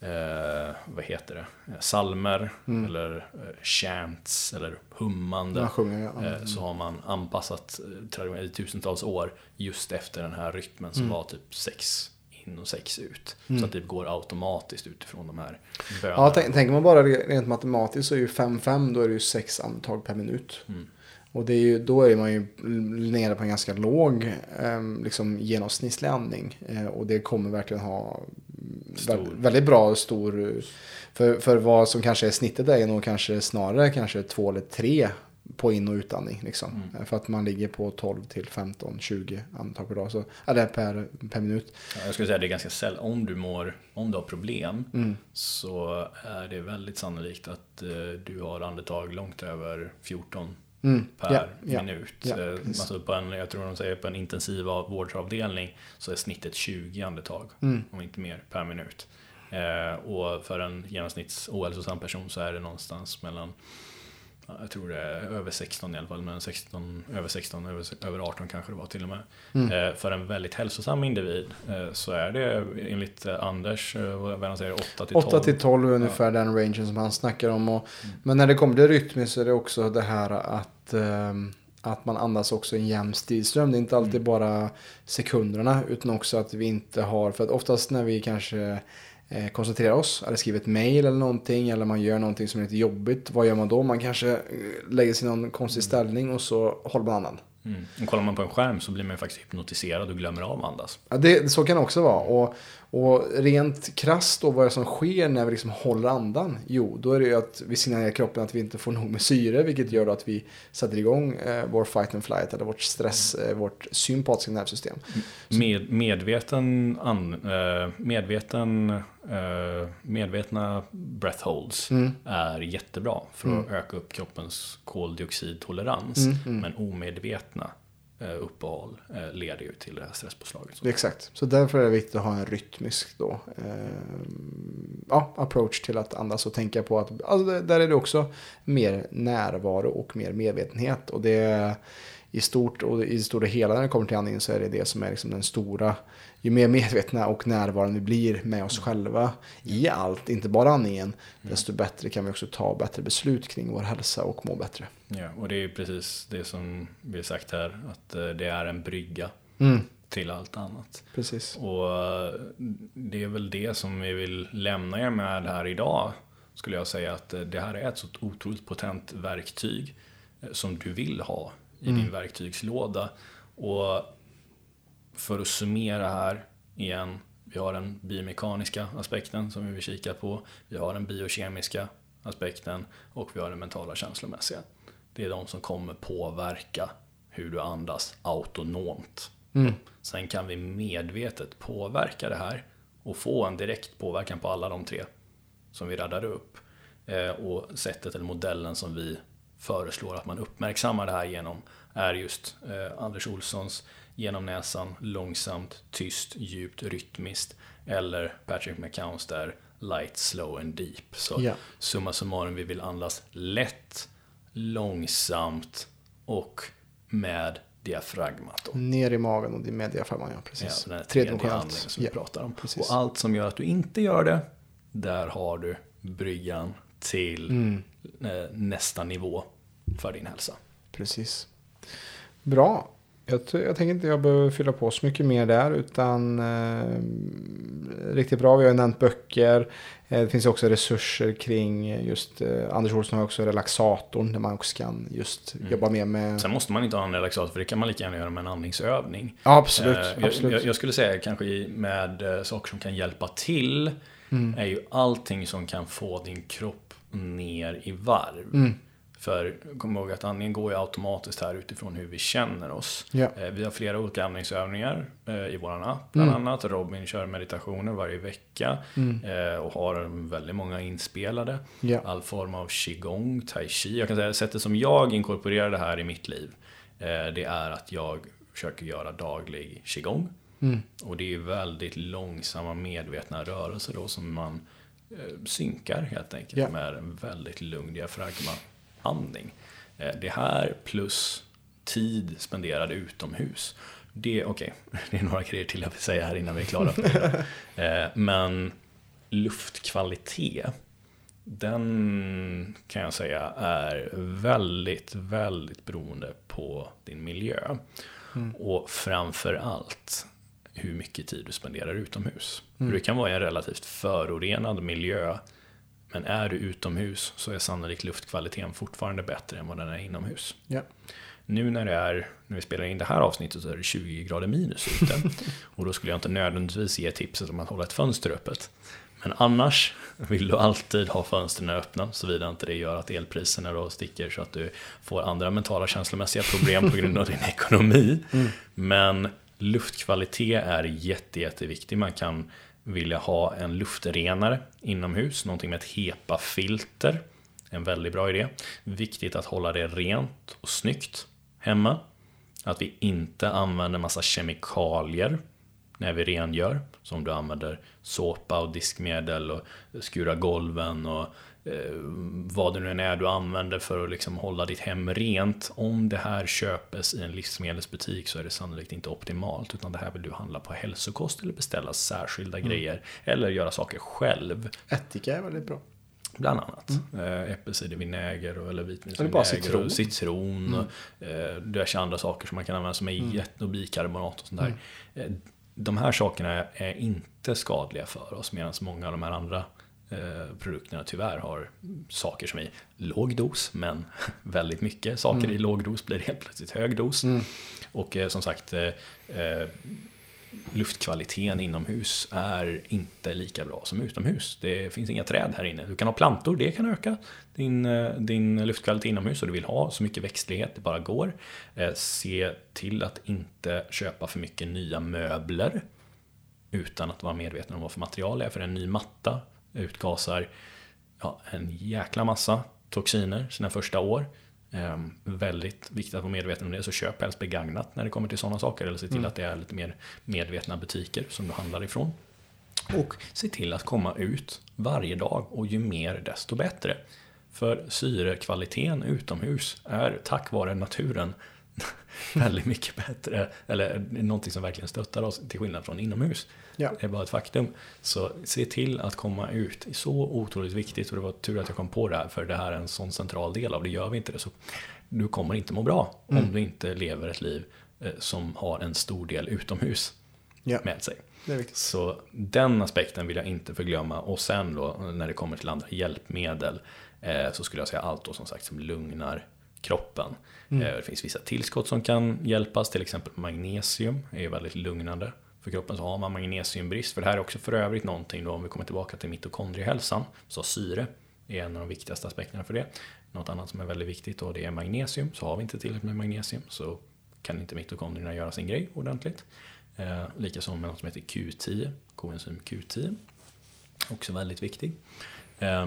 eh, vad heter det, salmer mm. eller eh, chants eller hummande. Sjunger, ja. eh, så har man anpassat eh, i tusentals år just efter den här rytmen som mm. var typ sex in och sex ut. Mm. Så att det går automatiskt utifrån de här bönerna. Ja, tänker man bara rent matematiskt så är ju 5-5 då är det ju sex andetag per minut. Mm. Och det är ju, då är man ju nere på en ganska låg eh, liksom genomsnittlig andning. Eh, och det kommer verkligen ha stor. väldigt bra stor... För, för vad som kanske är snittet är nog kanske snarare kanske två eller tre på in och utandning. Liksom. Mm. För att man ligger på 12 till 15, 20 andetag per dag. Så, eller per, per minut. Ja, jag skulle säga att det är ganska sällan, om du mår, om du har problem mm. så är det väldigt sannolikt att eh, du har andetag långt över 14 Mm, per ja, minut. Ja, alltså på en, jag tror de säger på en intensiv vårdavdelning så är snittet 20 andetag, mm. om inte mer, per minut. Eh, och för en genomsnitts ohälsosam person så är det någonstans mellan jag tror det är över 16 i alla fall, men 16, över 16, över, över 18 kanske det var till och med. Mm. Eh, för en väldigt hälsosam individ eh, så är det enligt eh, Anders, vad han säger, 8 till 12. 8 till 12 är ungefär ja. den rangen som han snackar om. Och, mm. Men när det kommer till rytm så är det också det här att ehm, att man andas också en jämn stilström. Det är inte alltid mm. bara sekunderna utan också att vi inte har, för att oftast när vi kanske eh, koncentrera oss, eller skriva ett mail eller någonting, eller man gör någonting som är lite jobbigt. Vad gör man då? Man kanske eh, lägger sig i någon konstig ställning och så håller man andan. Mm. Och kollar man på en skärm så blir man ju faktiskt hypnotiserad och glömmer av att andas. Ja, det, så kan det också vara. Och, och rent krasst då vad det som sker när vi liksom håller andan? Jo, då är det ju att vi signalerar kroppen att vi inte får nog med syre, vilket gör att vi sätter igång eh, vår fight and flight, eller vårt stress, eh, vårt sympatiska nervsystem. Med, medveten, an, eh, medveten eh, medvetna breath holds mm. är jättebra för att mm. öka upp kroppens koldioxidtolerans. Mm, mm. men omedvetna Eh, uppehåll eh, leder ju till det här stresspåslaget. Exakt, så därför är det viktigt att ha en rytmisk då, eh, ja, approach till att andas och tänka på att alltså där är det också mer närvaro och mer medvetenhet. Och det i stort och i det stora hela när det kommer till andningen så är det det som är liksom den stora. Ju mer medvetna och närvarande vi blir med oss själva i allt, inte bara andningen, desto bättre kan vi också ta bättre beslut kring vår hälsa och må bättre. Ja, och det är precis det som vi har sagt här, att eh, det är en brygga Mm, till allt annat. precis. Och eh, det är väl det som vi vill lämna er med här idag. Skulle jag säga att eh, det här är ett så otroligt potent verktyg som du vill ha i din verktygslåda. Och för att summera här igen. Vi har den biomekaniska aspekten som vi vill kika på. Vi har den biokemiska aspekten och vi har den mentala känslomässiga. Det är de som kommer påverka hur du andas autonomt. Sen kan vi medvetet påverka det här och få en direkt påverkan på alla de tre som vi raddar upp. Eh, Och sättet eller modellen som vi föreslår att man uppmärksammar det här genom är just eh, Anders Olssons genom näsan, långsamt, tyst, djupt, rytmiskt. Eller Patrick McCowns där light, slow and deep. Så Ja. summa summarum, vi vill andas lätt, långsamt och med diafragmat. Då. Ner i magen och med diafragman, ja Ja, precis. den tredje andningen Tredimensionellt. som vi Ja, pratar om. precis. Och allt som gör att du inte gör det, där har du bryggan till Mm. eh, nästa nivå för din hälsa. Precis. Bra. Jag, jag tänker inte jag behöver fylla på så mycket mer där utan eh, riktigt bra. Vi har ju nämnt böcker. Eh, det finns också resurser kring just eh, Anders Olsson har också relaxatorn där man också kan just Mm. jobba mer med. Sen måste man inte ha en relaxator, för det kan man lika gärna göra med en andningsövning. Ja, absolut. Eh, jag, absolut. Jag, jag skulle säga kanske med eh, saker som kan hjälpa till Mm. är ju allting som kan få din kropp ner i varv. Mm. För kom ihåg att andningen går ju automatiskt här utifrån hur vi känner oss. Eh, Vi har flera olika andningsövningar eh, i våran app bland Mm. annat. Robin kör meditationer varje vecka eh, och har väldigt många inspelade. Ja. All form av qigong, tai chi. Jag kan säga sättet som jag inkorporerar det här i mitt liv. eh, Det är att jag försöker göra daglig qigong. Mm. Och det är väldigt långsamma medvetna rörelser då som man synkar helt enkelt Ja. med en väldigt lugn diafragmaandning. Eh, det här plus tid spenderad utomhus. Det, okej, (laughs) det är några grejer till jag vill säga här innan vi är klara. (laughs) eh, men luftkvalitet, den kan jag säga är väldigt, väldigt beroende på din miljö. Och framför allt hur mycket tid du spenderar utomhus. För du kan vara i en relativt förorenad miljö, men är du utomhus så är sannolikt luftkvaliteten fortfarande bättre än vad den är inomhus. Ja. Nu när det är, när vi spelar in det här avsnittet så är det 20 grader minus ute. (laughs) Och då skulle jag inte nödvändigtvis ge tipset om att hålla ett fönster öppet. Men annars vill du alltid ha fönstren öppna såvida inte det gör att elpriserna då sticker så att du får andra mentala känslomässiga problem på grund av din ekonomi. Men luftkvalitet är jätte, jätteviktig. Man kan vilja ha en luftrenare inomhus, någonting med ett HEPA-filter. En väldigt bra idé. Viktigt att hålla det rent och snyggt hemma. Att vi inte använder massa kemikalier när vi rengör. Som du använder såpa och diskmedel och skura golven och eh, vad det nu än är du använder för att liksom hålla ditt hem rent. Om det här köpes i en livsmedelsbutik så är det sannolikt inte optimalt. Utan det här vill du handla på hälsokost eller beställa särskilda grejer. Eller göra saker själv. Ättika är väldigt bra. Bland annat. Mm. Äppelcidervinäger och- eller vitvinsvinäger. Citron. citron och eh, diverse andra saker som man kan använda som är jätte och bikarbonat och sånt där. Eh, De här sakerna är inte skadliga för oss medan många av de här andra eh, produkterna tyvärr har saker som är i låg dos men (laughs) väldigt mycket saker i låg dos blir helt plötsligt hög dos. Och eh, som sagt eh, luftkvaliteten inomhus är inte lika bra som utomhus. Det finns inga träd här inne. Du kan ha plantor, det kan öka din, eh, din luftkvalitet inomhus och du vill ha så mycket växtlighet det bara går. Eh, se till att inte köpa för mycket nya möbler utan att vara medveten om vad för material det är. För en ny matta utgasar ja, en jäkla massa toxiner sina första år. Ehm, väldigt viktigt att vara medveten om det, så köp helst begagnat när det kommer till sådana saker. Eller se till att det är lite mer medvetna butiker som du handlar ifrån. Och se till att komma ut varje dag och ju mer desto bättre. För syrekvaliteten utomhus är tack vare naturen (laughs) väldigt mycket bättre, eller någonting som verkligen stöttar oss till skillnad från inomhus. Ja. Det är bara ett faktum. Så se till att komma ut. Det är så otroligt viktigt och det var tur att jag kom på det här för det här är en sån central del av det. Gör vi inte det så du kommer inte må bra Mm. om du inte lever ett liv eh, som har en stor del utomhus Ja, med sig. Så den aspekten vill jag inte förglömma. Och sen då när det kommer till andra hjälpmedel eh, så skulle jag säga allt då som sagt som lugnar kroppen. Mm. Eh, det finns vissa tillskott som kan hjälpas, till exempel magnesium är väldigt lugnande för kroppen. Så har man magnesiumbrist, för det här är också för övrigt någonting då om vi kommer tillbaka till mitokondriehälsan, så syre är en av de viktigaste aspekterna för det. Något annat som är väldigt viktigt då det är magnesium. Så har vi inte tillräckligt med magnesium så kan inte mitokondrierna göra sin grej ordentligt. Eh, Likaså med något som heter Q10, koenzym Q10. Också väldigt viktig. Eh,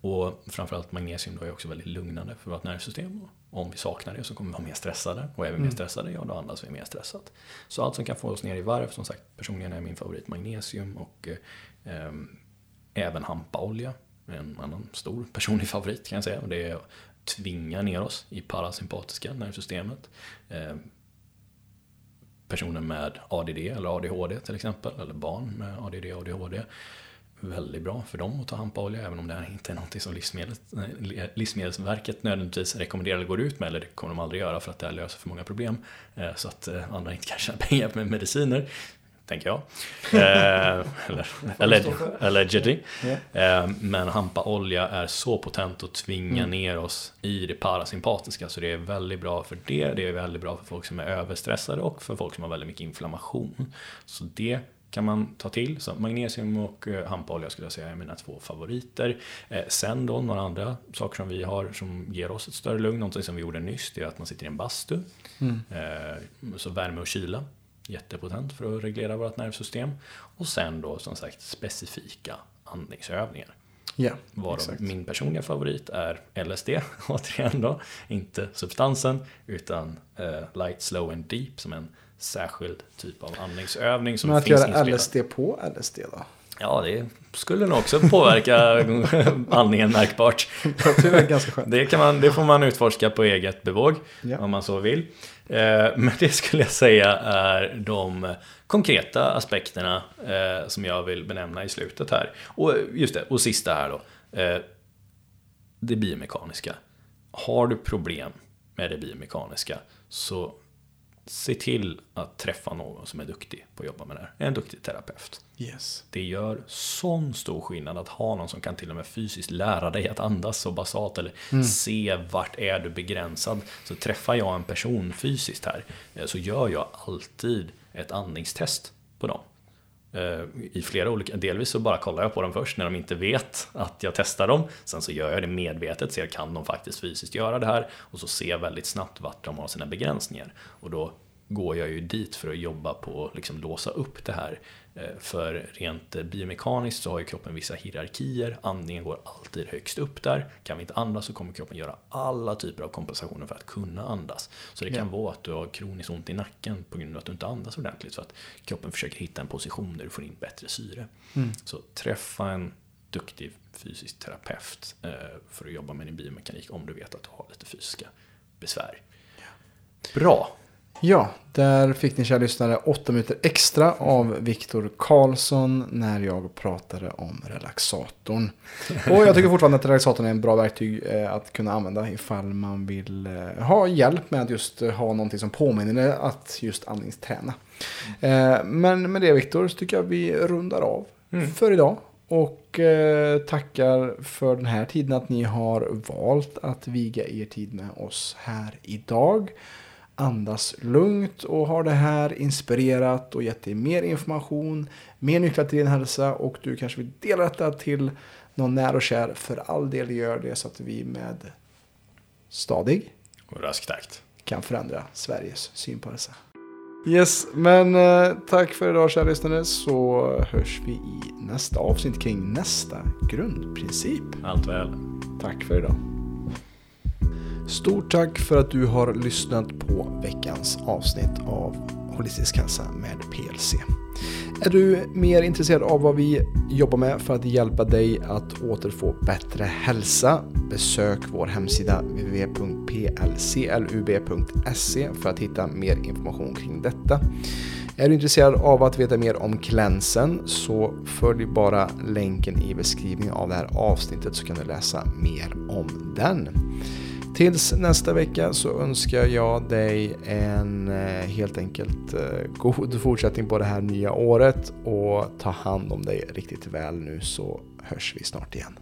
och framförallt magnesium då är också väldigt lugnande för vårt nervsystem. Om vi saknar det så kommer vi vara mer stressade. Och är vi mer Mm. stressade, ja då andas vi mer stressat. Så allt som kan få oss ner i varv, som sagt personligen är min favorit magnesium och eh, ehm, även hampaolja. En annan stor personlig (laughs) favorit kan jag säga. Och det är att tvinga ner oss i parasympatiska nervsystemet. Ehm, personer med ADD eller ADHD till exempel, eller barn med ADD och ADHD. Väldigt bra för dem att ta hampaolja, även om det här inte är något som Livsmedelsverket nödvändigtvis rekommenderar eller går ut med, eller det kommer de aldrig göra för att det här löser för många problem. Eh, Så att eh, andra inte kan tjäna pengar med mediciner, tänker jag. (laughs) Eh, eller, alleg- allegedly. Eh, Men hampaolja är så potent att tvinga Mm. ner oss i det parasympatiska. Så det är väldigt bra för det. Det är väldigt bra för folk som är överstressade och för folk som har väldigt mycket inflammation. Så det kan man ta till. Så magnesium och eh, hampaolja skulle jag säga är mina två favoriter. Eh, Sen då några andra saker som vi har som ger oss ett större lugn. Någonting som vi gjorde nyss det är att man sitter i en bastu. Mm. Eh, Så värme och kyla. Jättepotent för att reglera vårt nervsystem. Och sen då som sagt specifika andningsövningar. Ja, Varav exakt. min personliga favorit är LSD, (laughs) återigen då. Inte substansen, utan eh, light, slow and deep som en särskild typ av andningsövning som Men att finns göra. LSD på LSD då? Ja, det skulle nog också påverka (laughs) andningen märkbart. Det är ganska skönt. Det, kan man, det får man utforska på eget bevåg, Ja. om man så vill. Eh, Men det skulle jag säga är de konkreta aspekterna eh, som jag vill benämna i slutet här. Och just det, och sista här då. Eh, Det biomekaniska. Har du problem med det biomekaniska så se till att träffa någon som är duktig på att jobba med det här. En duktig terapeut. Yes. Det gör sån stor skillnad att ha någon som kan till och med fysiskt lära dig att andas så basalt eller se vart är du begränsad. Så träffar jag en person fysiskt här eh, så gör jag alltid ett andningstest på dem. Eh, I flera olika, delvis så bara kollar jag på dem först när de inte vet att jag testar dem. Sen så gör jag det medvetet, ser kan de faktiskt fysiskt göra det här. Och så ser jag väldigt snabbt vart de har sina begränsningar. Och då går jag ju dit för att jobba på att liksom låsa upp det här. Eh, För rent biomekaniskt så har ju kroppen vissa hierarkier. Andningen går alltid högst upp där. Kan vi inte andas så kommer kroppen göra alla typer av kompensationer för att kunna andas. Så det kan Ja. vara att du har kroniskt ont i nacken på grund av att du inte andas ordentligt. För att kroppen försöker hitta en position där du får in bättre syre. Mm. Så träffa en duktig fysisk terapeut eh, för att jobba med din biomekanik om du vet att du har lite fysiska besvär. Bra! Ja, där fick ni kära lyssnare åtta minuter extra av Viktor Karlsson när jag pratade om relaxatorn. Och jag tycker fortfarande att relaxatorn är en bra verktyg eh, att kunna använda ifall man vill eh, ha hjälp med att just eh, ha någonting som påminner er att just andningsträna. Men med det Viktor så tycker jag vi rundar av Mm. för idag. Och tackar för den här tiden att ni har valt att viga er tid med oss här idag. Andas lugnt och har det här inspirerat och gett dig mer information, mer nycklar till din hälsa och du kanske vill dela detta till någon nära och kär. För all del gör det så att vi med stadig Och rask takt. kan förändra Sveriges syn på hälsa. Yes, men eh, tack för idag kära lyssnare så hörs vi i nästa avsnitt kring nästa grundprincip. Allt väl. Tack för idag. Stort tack för att du har lyssnat på veckans avsnitt av Holistisk hälsa med PLC. Är du mer intresserad av vad vi jobbar med för att hjälpa dig att återfå bättre hälsa, besök vår hemsida www.plclub.se för att hitta mer information kring detta. Är du intresserad av att veta mer om klänsen så följ bara länken i beskrivningen av det här avsnittet så kan du läsa mer om den. Tills nästa vecka så önskar jag dig en eh, helt enkelt eh, god fortsättning på det här nya året och ta hand om dig riktigt väl nu så hörs vi snart igen.